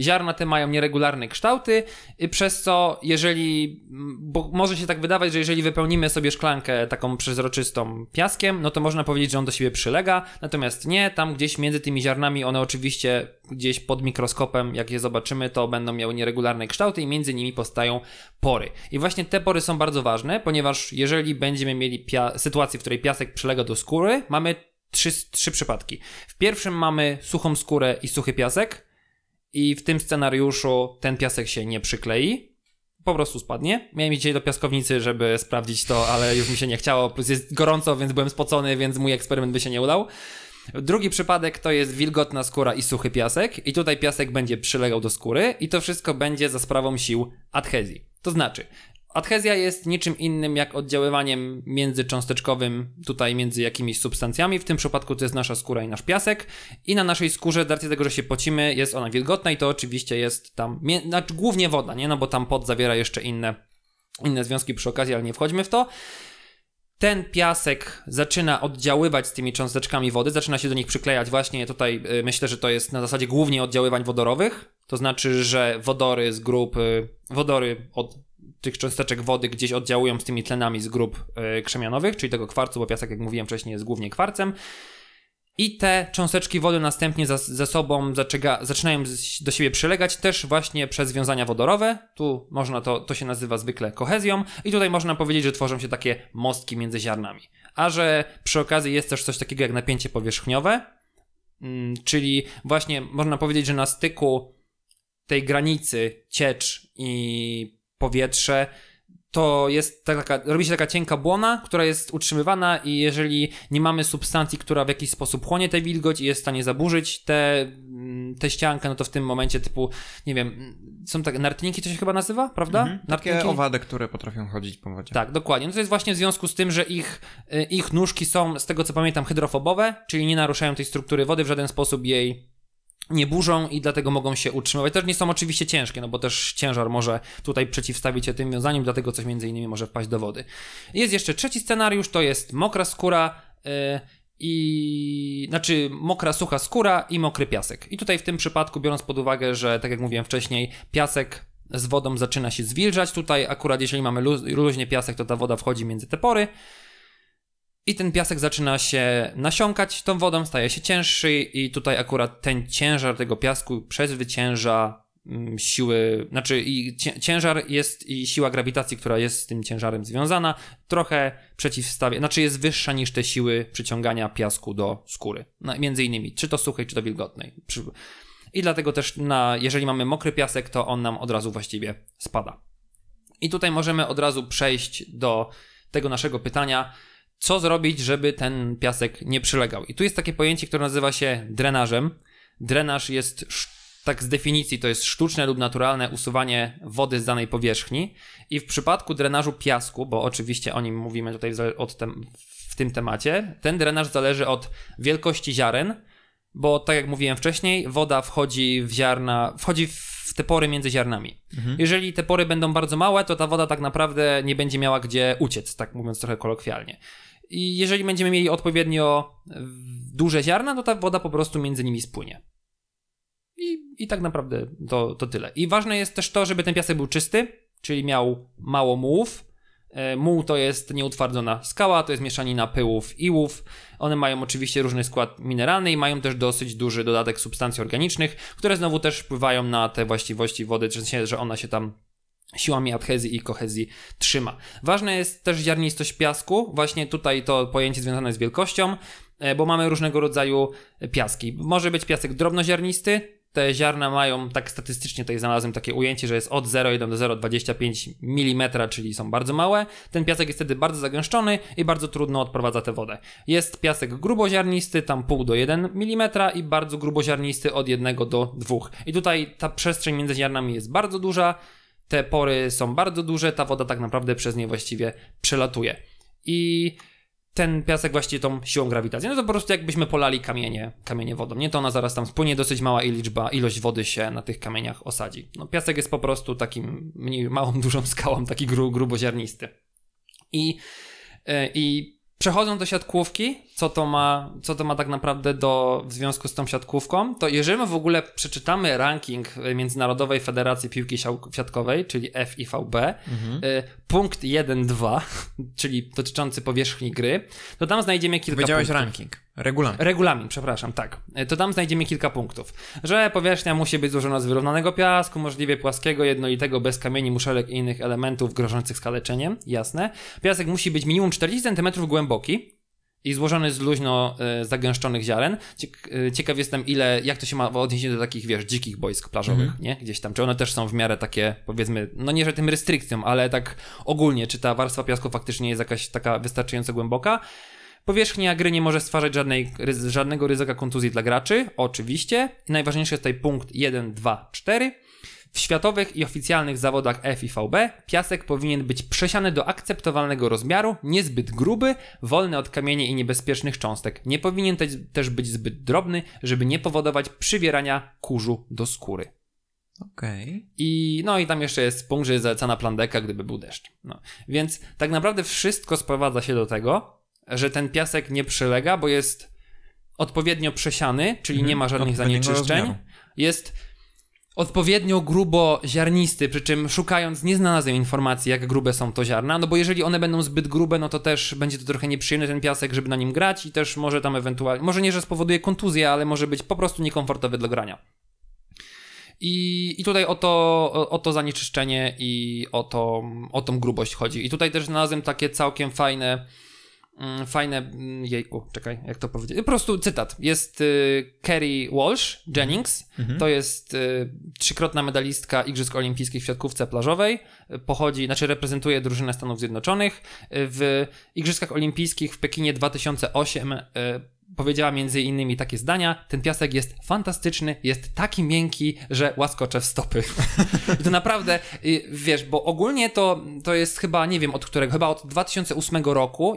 Ziarna te mają nieregularne kształty, przez co jeżeli, bo może się tak wydawać, że jeżeli wypełnimy sobie szklankę taką przezroczystą piaskiem, no to można powiedzieć, że on do siebie przylega, natomiast nie, tam gdzieś między tymi ziarnami one oczywiście gdzieś pod mikroskopem, jak je zobaczymy, to będą miały nieregularne kształty i między nimi powstają pory. I właśnie te pory są bardzo ważne, ponieważ jeżeli będziemy mieli sytuację, w której piasek przylega do skóry, mamy trzy, trzy przypadki. W pierwszym mamy suchą skórę i suchy piasek i w tym scenariuszu ten piasek się nie przyklei, po prostu spadnie. Miałem iść do piaskownicy, żeby sprawdzić to, ale już mi się nie chciało, plus jest gorąco, więc byłem spocony, więc mój eksperyment by się nie udał. Drugi przypadek to jest wilgotna skóra i suchy piasek i tutaj piasek będzie przylegał do skóry i to wszystko będzie za sprawą sił adhezji. To znaczy, adhezja jest niczym innym jak oddziaływaniem międzycząsteczkowym tutaj między jakimiś substancjami, w tym przypadku to jest nasza skóra i nasz piasek. I na naszej skórze z racji tego, że się pocimy jest ona wilgotna i to oczywiście jest tam, znaczy głównie woda, nie? No bo tam pot zawiera jeszcze inne, inne związki przy okazji, ale nie wchodźmy w to. Ten piasek zaczyna oddziaływać z tymi cząsteczkami wody, zaczyna się do nich przyklejać właśnie tutaj y, myślę, że to jest na zasadzie głównie oddziaływań wodorowych, to znaczy, że wodory z grup, y, wodory od tych cząsteczek wody gdzieś oddziałują z tymi tlenami z grup y, krzemianowych, czyli tego kwarcu, bo piasek, jak mówiłem wcześniej, jest głównie kwarcem. I te cząsteczki wody następnie za, ze sobą zaczega, zaczynają do siebie przylegać też właśnie przez wiązania wodorowe. Tu można to, to się nazywa zwykle kohezją i tutaj można powiedzieć, że tworzą się takie mostki między ziarnami. A że przy okazji jest też coś takiego jak napięcie powierzchniowe, mm, czyli właśnie można powiedzieć, że na styku tej granicy ciecz i powietrze to jest taka, robi się taka cienka błona, która jest utrzymywana i jeżeli nie mamy substancji, która w jakiś sposób chłonie tę wilgoć i jest w stanie zaburzyć tę te ściankę, no to w tym momencie typu, nie wiem, są tak, nartniki to się chyba nazywa, prawda? Mhm, takie owady, które potrafią chodzić po wodzie. Tak, dokładnie. No to jest właśnie w związku z tym, że ich, y, ich nóżki są, z tego co pamiętam, hydrofobowe, czyli nie naruszają tej struktury wody, w żaden sposób jej nie burzą i dlatego mogą się utrzymywać. Też nie są oczywiście ciężkie, no bo też ciężar może tutaj przeciwstawić się tym wiązaniom, dlatego coś między innymi może wpaść do wody. Jest jeszcze trzeci scenariusz, to jest mokra skóra yy, i znaczy mokra, sucha skóra i mokry piasek. I tutaj w tym przypadku, biorąc pod uwagę, że tak jak mówiłem wcześniej, piasek z wodą zaczyna się zwilżać. Tutaj akurat jeżeli mamy luźnie piasek, to ta woda wchodzi między te pory. I ten piasek zaczyna się nasiąkać tą wodą, staje się cięższy i tutaj akurat ten ciężar tego piasku przezwycięża mm, siły, znaczy i ciężar jest i siła grawitacji, która jest z tym ciężarem związana, trochę przeciwstawia, znaczy jest wyższa niż te siły przyciągania piasku do skóry. No, między innymi, czy to suchej, czy to wilgotnej. I dlatego też, na, jeżeli mamy mokry piasek, to on nam od razu właściwie spada. I tutaj możemy od razu przejść do tego naszego pytania, co zrobić, żeby ten piasek nie przylegał. I tu jest takie pojęcie, które nazywa się drenażem. Drenaż jest tak z definicji to jest sztuczne lub naturalne usuwanie wody z danej powierzchni. I w przypadku drenażu piasku, bo oczywiście o nim mówimy tutaj w tym temacie, ten drenaż zależy od wielkości ziaren, bo tak jak mówiłem wcześniej, woda wchodzi w ziarna, wchodzi w te pory między ziarnami. Mhm. Jeżeli te pory będą bardzo małe, to ta woda tak naprawdę nie będzie miała gdzie uciec, tak mówiąc trochę kolokwialnie. I jeżeli będziemy mieli odpowiednio duże ziarna, to ta woda po prostu między nimi spłynie. I, i tak naprawdę to, to tyle. I ważne jest też to, żeby ten piasek był czysty, czyli miał mało mułów. E, muł to jest nieutwardzona skała, to jest mieszanina pyłów i iłów. One mają oczywiście różny skład mineralny i mają też dosyć duży dodatek substancji organicznych, które znowu też wpływają na te właściwości wody, sensie, że ona się tam siłami adhezji i kohezji trzyma. Ważna jest też ziarnistość piasku. Właśnie tutaj to pojęcie związane z wielkością, e, bo mamy różnego rodzaju piaski. Może być piasek drobnoziarnisty, te ziarna mają, tak statystycznie tutaj znalazłem takie ujęcie, że jest od 0,1 do 0,25 mm, czyli są bardzo małe. Ten piasek jest wtedy bardzo zagęszczony i bardzo trudno odprowadza tę wodę. Jest piasek gruboziarnisty, tam pół do 1 mm i bardzo gruboziarnisty od 1 do 2. I tutaj ta przestrzeń między ziarnami jest bardzo duża, te pory są bardzo duże, ta woda tak naprawdę przez nie właściwie przelatuje. I ten piasek właściwie tą siłą grawitacji, no to po prostu jakbyśmy polali kamienie, kamienie wodą, nie? To ona zaraz tam spłynie, dosyć mała liczba, ilość wody się na tych kamieniach osadzi. No piasek jest po prostu takim mniej, małą, dużą skałą, taki gru, gruboziarnisty. I, yy, i przechodząc do siatkówki, co to ma, co to ma tak naprawdę do, w związku z tą siatkówką, to jeżeli my w ogóle przeczytamy ranking Międzynarodowej Federacji Piłki Siatkowej, czyli FIVB, mhm. y, punkt 1-2, czyli dotyczący powierzchni gry, to tam znajdziemy kilka Powiedziałeś punktów. ranking. Regulamin. Regulamin, przepraszam, tak. Y, to tam znajdziemy kilka punktów. Że powierzchnia musi być złożona z wyrównanego piasku, możliwie płaskiego, jednolitego, bez kamieni, muszelek i innych elementów grożących skaleczeniem, jasne. Piasek musi być minimum 40 cm głęboki, i złożony z luźno y, zagęszczonych ziaren. E, ciekaw jestem, ile, jak to się ma w odniesieniu do takich, wiesz, dzikich boisk plażowych, mm -hmm. nie? Gdzieś tam. Czy one też są w miarę takie, powiedzmy, no nie, że tym restrykcją, ale tak ogólnie, czy ta warstwa piasku faktycznie jest jakaś taka wystarczająco głęboka. Powierzchnia gry nie może stwarzać żadnej, żadnego ryzyka kontuzji dla graczy, oczywiście. I najważniejszy jest tutaj punkt 1, 2, 4. W światowych i oficjalnych zawodach FIVB piasek powinien być przesiany do akceptowalnego rozmiaru, niezbyt gruby, wolny od kamieni i niebezpiecznych cząstek. Nie powinien też być zbyt drobny, żeby nie powodować przywierania kurzu do skóry. Okej. Okay. I no i tam jeszcze jest punkt, że jest zalecana plandeka, gdyby był deszcz. No. Więc tak naprawdę wszystko sprowadza się do tego, że ten piasek nie przylega, bo jest odpowiednio przesiany, czyli mhm. nie ma żadnych zanieczyszczeń. Rozmiaru. Jest odpowiednio grubo ziarnisty, przy czym szukając nie znalazłem informacji, jak grube są to ziarna, no bo jeżeli one będą zbyt grube, no to też będzie to trochę nieprzyjemny ten piasek, żeby na nim grać i też może tam ewentualnie, może nie, że spowoduje kontuzję, ale może być po prostu niekomfortowy do grania. I, I tutaj o to, o, o to zanieczyszczenie i o, to, o tą grubość chodzi. I tutaj też znalazłem takie całkiem fajne fajne, mm, jejku, czekaj, jak to powiedzieć, po prostu cytat, jest y, Kerry Walsh Jennings, Mhm. to jest y, trzykrotna medalistka Igrzysk Olimpijskich w siatkówce plażowej, pochodzi, znaczy reprezentuje drużynę Stanów Zjednoczonych, y, w Igrzyskach Olimpijskich w Pekinie 2008 y, powiedziała między innymi takie zdania, ten piasek jest fantastyczny, jest taki miękki, że łaskocze w stopy. I to naprawdę, y, wiesz, bo ogólnie to, to jest chyba, nie wiem od którego, chyba od 2008 roku.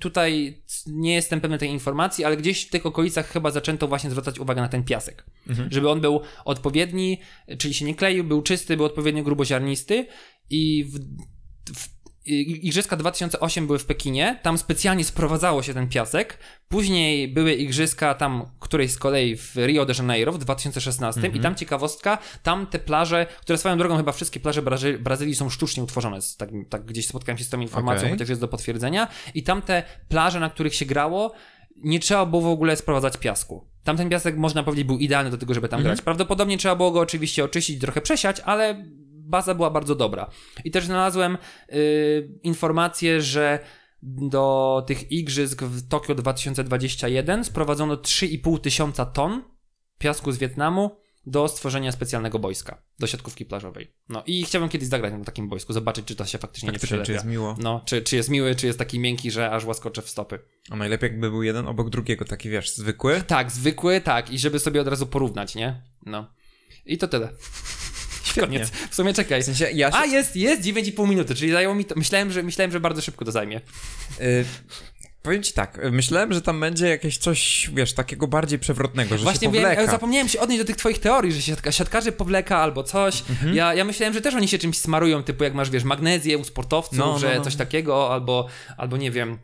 Tutaj nie jestem pewny tej informacji, ale gdzieś w tych okolicach chyba zaczęto właśnie zwracać uwagę na ten piasek. Żeby on był odpowiedni, czyli się nie kleił, był czysty, był odpowiednio gruboziarnisty i w, w Igrzyska 2008 były w Pekinie, tam specjalnie sprowadzało się ten piasek. Później były igrzyska tam, której z kolei w Rio de Janeiro w 2016 i tam ciekawostka, tam te plaże, które swoją drogą chyba wszystkie plaże Brazy- Brazylii są sztucznie utworzone, tak, tak gdzieś spotkałem się z tą informacją, Okej. chociaż jest do potwierdzenia i tam te plaże, na których się grało, nie trzeba było w ogóle sprowadzać piasku. Tamten piasek, można powiedzieć, był idealny do tego, żeby tam grać. Prawdopodobnie trzeba było go oczywiście oczyścić, trochę przesiać, ale baza była bardzo dobra. I też znalazłem y, informację, że do tych igrzysk w Tokio 2021 sprowadzono 3,5 tysiąca ton piasku z Wietnamu do stworzenia specjalnego boiska, do siatkówki plażowej. No i chciałbym kiedyś zagrać na takim boisku, zobaczyć, czy to się faktycznie nie Faktycznie, czy przylepia. jest miło. No, czy, czy jest miły, czy jest taki miękki, że aż łaskocze w stopy. A najlepiej jakby był jeden obok drugiego, taki wiesz, zwykły. Tak, zwykły, tak, i żeby sobie od razu porównać, nie? No. I to tyle. Świetnie. Koniec. W sumie czekaj. W sensie ja się... A, jest, jest 9,5 minuty, czyli zajęło mi to. Myślałem, że, myślałem, że bardzo szybko to zajmie. Y, powiem ci tak, y, myślałem, że tam będzie jakieś coś, wiesz, takiego bardziej przewrotnego, że Właśnie się powleka. zapomniałem się odnieść do tych twoich teorii, że siatka, siatkarzy powleka albo coś. Mhm. Ja, ja myślałem, że też oni się czymś smarują, typu jak masz, wiesz, magnezję u sportowców, No, no, że no. coś takiego, albo, albo nie wiem,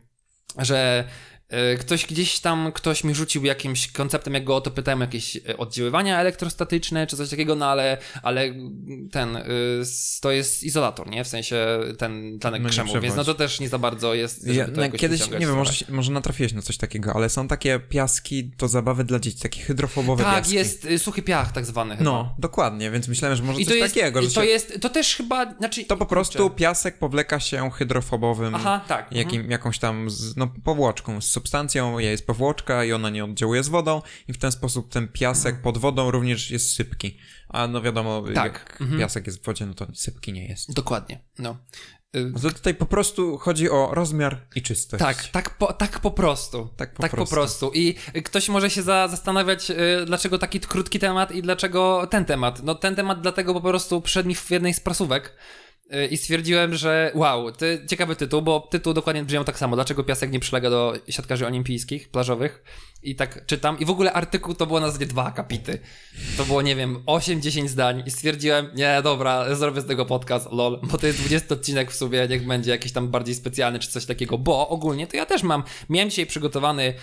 że ktoś gdzieś tam, ktoś mi rzucił jakimś konceptem, jak go o to pytałem, jakieś e, oddziaływania elektrostatyczne, czy coś takiego, no ale, ale ten, s- to jest izolator, nie? W sensie ten tlenek No krzemu, więc no to też nie za bardzo jest, Ja, no, kiedyś, nie wiem, może, może natrafiłeś na coś takiego, ale są takie piaski do zabawy dla dzieci, takie hydrofobowe Tak, piaski. jest y, suchy piach tak zwany chyba. No, dokładnie, więc myślałem, że może I coś jest, takiego, że i to się... jest, to też chyba, znaczy... To po prostu piasek powleka się hydrofobowym Aha, tak. mhm. jakim, jakąś tam z, no, powłoczką, z substancją, jest powłoczka i ona nie oddziałuje z wodą i w ten sposób ten piasek pod wodą również jest sypki. A no wiadomo. Tak. jak Mhm. piasek jest w wodzie, no to sypki nie jest. Dokładnie, no. Y, to tutaj po prostu chodzi o rozmiar i czystość. Tak, tak po, tak po prostu. Tak po tak prostu. po prostu. I ktoś może się za, zastanawiać, y, dlaczego taki krótki temat i dlaczego ten temat. No ten temat dlatego po prostu przyszedł mi w jednej z prasówek y, i stwierdziłem, że wow, to ciekawy tytuł, bo tytuł dokładnie brzmiał tak samo. Dlaczego piasek nie przylega do siatkarzy olimpijskich, plażowych? I tak czytam. I w ogóle artykuł to było na zasadzie dwa akapity. To było, nie wiem, 8-10 zdań i stwierdziłem, nie, dobra, zrobię z tego podcast, lol, bo to jest 20 odcinek w sumie, niech będzie jakiś tam bardziej specjalny czy coś takiego, bo ogólnie to ja też mam, miałem dzisiaj przygotowany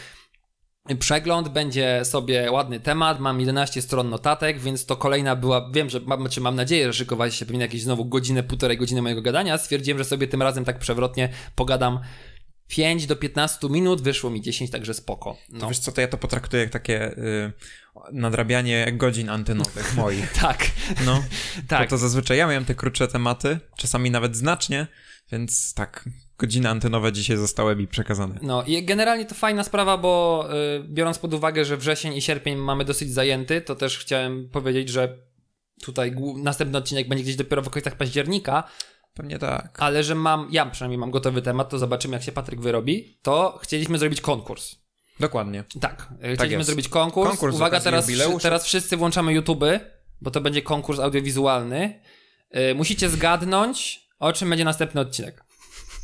przegląd, będzie sobie ładny temat, mam 11 stron notatek, więc to kolejna była, wiem, że mam, czy mam nadzieję, że szykowaliście się pewnie jakieś znowu godzinę, półtorej godziny mojego gadania, stwierdziłem, że sobie tym razem tak przewrotnie pogadam 5 do 15 minut, wyszło mi 10, także spoko. To No. wiesz co, to ja to potraktuję jak takie y, nadrabianie godzin antenowych moich. Tak, No, tak. Bo to zazwyczaj ja miałem te krótsze tematy, czasami nawet znacznie, więc tak, godziny antenowe dzisiaj zostały mi przekazane. No i generalnie to fajna sprawa, bo y, biorąc pod uwagę, że wrzesień i sierpień mamy dosyć zajęty, to też chciałem powiedzieć, że tutaj następny odcinek będzie gdzieś dopiero w okolicach października, Pewnie tak. ale że mam, ja przynajmniej mam gotowy temat, to zobaczymy jak się Patryk wyrobi, to chcieliśmy zrobić konkurs. Dokładnie. Tak, y, chcieliśmy jest. zrobić konkurs. Konkurs Uwaga, teraz, teraz wszyscy włączamy YouTube, bo to będzie konkurs audiowizualny. Y, musicie zgadnąć, o czym będzie następny odcinek.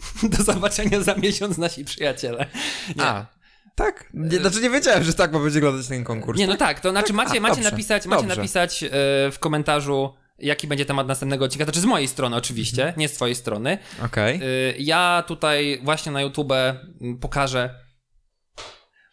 Do zobaczenia za miesiąc, nasi przyjaciele. Nie. A, tak? Nie, znaczy nie wiedziałem, że tak ma będzie wyglądać ten konkurs. Nie, no tak, to znaczy macie, A, macie dobrze, napisać, macie dobrze. napisać e, w komentarzu, jaki będzie temat następnego odcinka. Znaczy z mojej strony oczywiście, Mhm. nie z twojej strony. Okej. Y, Ja tutaj właśnie na YouTube pokażę.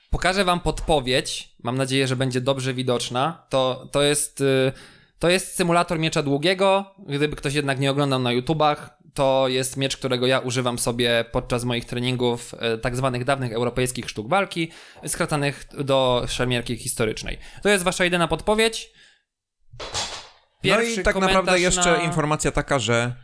Pokażę wam podpowiedź. Mam nadzieję, że będzie dobrze widoczna. To, to jest. y, To jest symulator miecza długiego. Gdyby ktoś jednak nie oglądał na YouTubach, to jest miecz, którego ja używam sobie podczas moich treningów y, tak zwanych dawnych europejskich sztuk walki, skracanych do szermierki historycznej. To jest wasza jedyna podpowiedź. No i tak naprawdę jeszcze na... informacja taka, że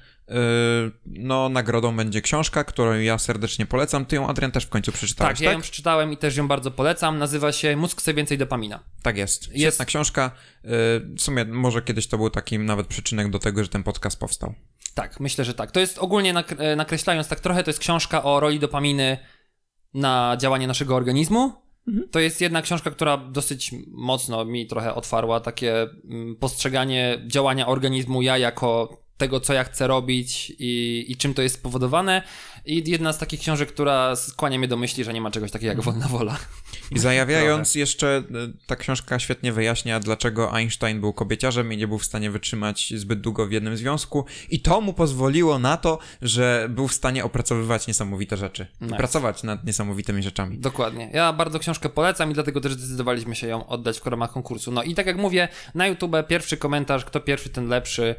no nagrodą będzie książka, którą ja serdecznie polecam. Ty ją, Adrian, też w końcu przeczytałeś, Tak, tak? ja ją przeczytałem i też ją bardzo polecam. Nazywa się Mózg chce więcej dopamina. Tak jest. Świetna Jest- książka. Y, W sumie może kiedyś to był taki nawet przyczynek do tego, że ten podcast powstał. Tak, myślę, że tak. To jest ogólnie e, nakreślając tak trochę, to jest książka o roli dopaminy na działanie naszego organizmu. To jest jedna książka, która dosyć mocno mi trochę otwarła takie mm, postrzeganie działania organizmu ja jako tego, co ja chcę robić i, i czym to jest spowodowane. I jedna z takich książek, która skłania mnie do myśli, że nie ma czegoś takiego jak wolna wola. I zajawiając jeszcze, y, ta książka świetnie wyjaśnia, dlaczego Einstein był kobieciarzem i nie był w stanie wytrzymać zbyt długo w jednym związku. I to mu pozwoliło na to, że był w stanie opracowywać niesamowite rzeczy. I Nice. pracować nad niesamowitymi rzeczami. Dokładnie. Ja bardzo książkę polecam i dlatego też zdecydowaliśmy się ją oddać w ramach konkursu. No i tak jak mówię, na YouTube pierwszy komentarz, kto pierwszy, ten lepszy,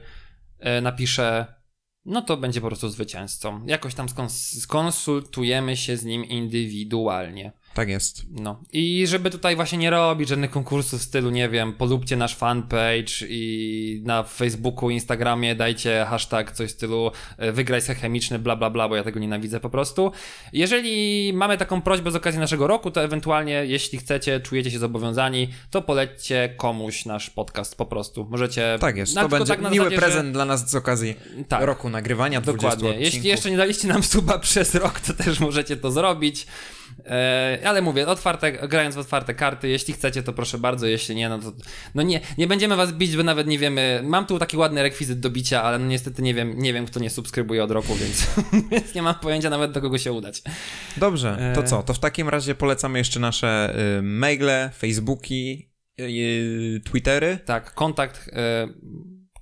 e, napisze, no to będzie po prostu zwycięzcą. Jakoś tam skons- skonsultujemy się z nim indywidualnie. Tak jest. No i żeby tutaj właśnie nie robić żadnych konkursów w stylu, nie wiem, polubcie nasz fanpage i na Facebooku, Instagramie dajcie hashtag coś w stylu e, wygraj se chemiczny, bla bla bla, bo ja tego nienawidzę po prostu. Jeżeli mamy taką prośbę z okazji naszego roku, to ewentualnie, jeśli chcecie, czujecie się zobowiązani, to polećcie komuś nasz podcast po prostu. Możecie... Tak jest. To będzie tak miły zasadzie, prezent dla nas z okazji Że... Tak. roku nagrywania 20 Dokładnie. odcinków. Jeśli jeszcze nie daliście nam suba przez rok, to też możecie to zrobić. E, ale mówię, otwarte, grając w otwarte karty, jeśli chcecie, to proszę bardzo, jeśli nie, no to no nie, nie będziemy was bić, bo nawet nie wiemy. Mam tu taki ładny rekwizyt do bicia, ale no niestety nie wiem, nie wiem, kto nie subskrybuje od roku, więc, więc nie mam pojęcia nawet do kogo się udać. Dobrze, to E. co? To w takim razie polecamy jeszcze nasze y, maile, Facebooki, y, Twittery. Tak, kontakt. E,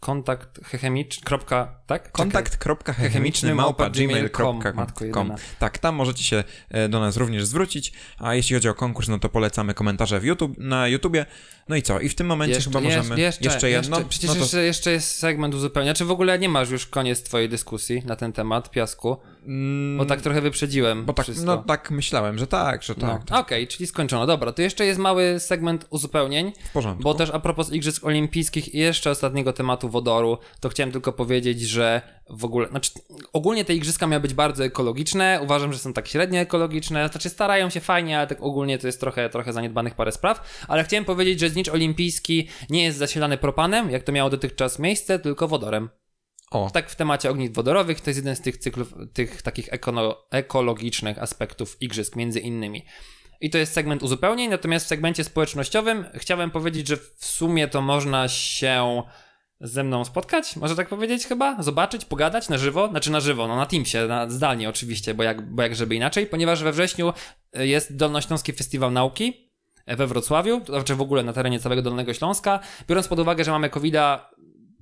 kontakt chechemicz. Kropka, tak? kontakt.chemiczny małpa gmail.com. Matko gmail.com jedyna. Tak, tam możecie się e, do nas również zwrócić, a jeśli chodzi o konkurs, no to polecamy komentarze w YouTube, na YouTubie. No i co? I w tym momencie chyba możemy jeszcze, jedno. Przecież no to, jeszcze, jeszcze jest segment uzupełnienia. Czy w ogóle nie masz już koniec twojej dyskusji na ten temat, Piasku? Bo tak trochę wyprzedziłem bo tak, wszystko. no tak myślałem, że tak, że No, tak, tak Okej, czyli skończono. Dobra, to jeszcze jest mały segment uzupełnień, w porządku. bo też a propos Igrzysk Olimpijskich i jeszcze ostatniego tematu wodoru, to chciałem tylko powiedzieć, że w ogóle, znaczy ogólnie te igrzyska miały być bardzo ekologiczne, uważam, że są tak średnio ekologiczne, znaczy starają się fajnie, ale tak ogólnie to jest trochę, trochę zaniedbanych parę spraw, ale chciałem powiedzieć, że znicz olimpijski nie jest zasilany propanem, jak to miało dotychczas miejsce, tylko wodorem. O, Tak w temacie ognisk wodorowych to jest jeden z tych cyklów, tych takich ekono, ekologicznych aspektów igrzysk, między innymi. I to jest segment uzupełnień, natomiast w segmencie społecznościowym chciałem powiedzieć, że w sumie to można się ze mną spotkać, może tak powiedzieć chyba, zobaczyć, pogadać na żywo, znaczy na żywo, no na Teamsie, na, zdalnie oczywiście, bo jak, bo jak żeby inaczej, ponieważ we wrześniu y, jest Dolnośląski Festiwal Nauki e, we Wrocławiu, to znaczy w ogóle na terenie całego Dolnego Śląska, biorąc pod uwagę, że mamy COVID-a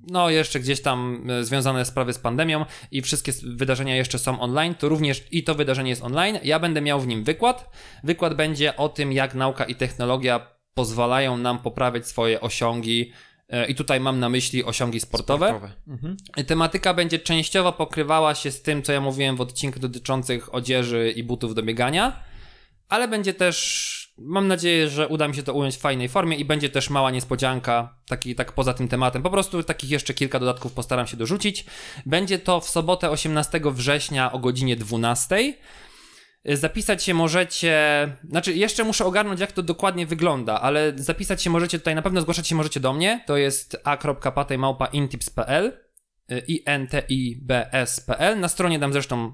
no jeszcze gdzieś tam e, związane sprawy z pandemią i wszystkie wydarzenia jeszcze są online, to również i to wydarzenie jest online. Ja będę miał w nim wykład. Wykład będzie o tym, jak nauka i technologia pozwalają nam poprawiać swoje osiągi. E, I tutaj mam na myśli osiągi sportowe. Mhm. Tematyka będzie częściowo pokrywała się z tym, co ja mówiłem w odcinku dotyczących odzieży i butów do biegania, ale będzie też, mam nadzieję, że uda mi się to ująć w fajnej formie i będzie też mała niespodzianka, taki, tak poza tym tematem. Po prostu takich jeszcze kilka dodatków postaram się dorzucić. Będzie to w sobotę 18 września o godzinie 12. Zapisać się możecie, znaczy jeszcze muszę ogarnąć jak to dokładnie wygląda, ale zapisać się możecie tutaj, na pewno zgłaszać się możecie do mnie, to jest a.patejmałpa.intips.pl intibs.pl. Na stronie dam zresztą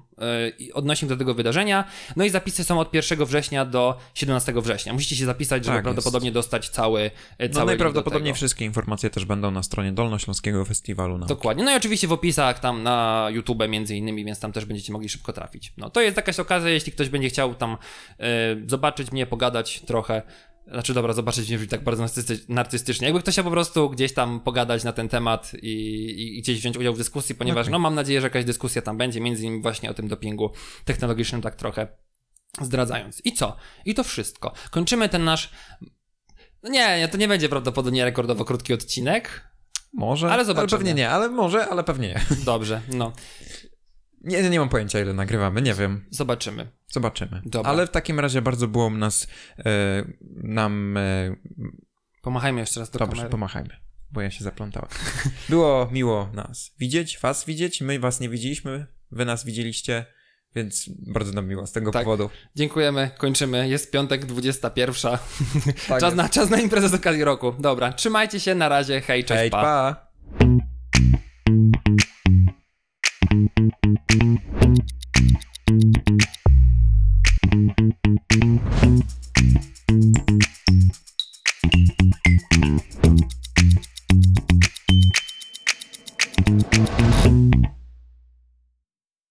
y, odnośnik do tego wydarzenia. No i zapisy są od 1 września do 17 września. Musicie się zapisać, żeby Tak prawdopodobnie dostać cały, y, No cały do najprawdopodobniej wszystkie informacje też będą na stronie Dolnośląskiego Festiwalu Nauki. Dokładnie. No i oczywiście w opisach tam na YouTube między innymi, więc tam też będziecie mogli szybko trafić. No to jest jakaś okazja, jeśli ktoś będzie chciał tam y, zobaczyć mnie, pogadać trochę. Znaczy dobra, zobaczyć mnie brzmi tak bardzo narcysty- narcystycznie. Jakby ktoś chciał po prostu gdzieś tam pogadać na ten temat i, i, i gdzieś wziąć udział w dyskusji, ponieważ Okej. no mam nadzieję, że jakaś dyskusja tam będzie, między innymi właśnie o tym dopingu technologicznym tak trochę zdradzając. I co? I to wszystko. Kończymy ten nasz... No nie, nie, to nie będzie prawdopodobnie rekordowo krótki odcinek. Może, Ale ale zobaczymy. pewnie nie, ale może, ale pewnie nie. Dobrze, no. Nie, nie mam pojęcia ile nagrywamy, nie wiem. Zobaczymy. Zobaczymy. Dobra. Ale w takim razie bardzo było nas, e, nam, e, Pomachajmy jeszcze raz do dobrze, kamery. pomachajmy. bo ja się zaplątałem. Było miło nas widzieć, was widzieć, my was nie widzieliśmy, wy nas widzieliście, więc bardzo nam miło z tego Tak. powodu. Dziękujemy, kończymy. Jest piątek, 21. Tak czas, na, czas na imprezę z okazji roku. Dobra, trzymajcie się, na razie, hej, cześć, Hej, pa. pa. Thank you.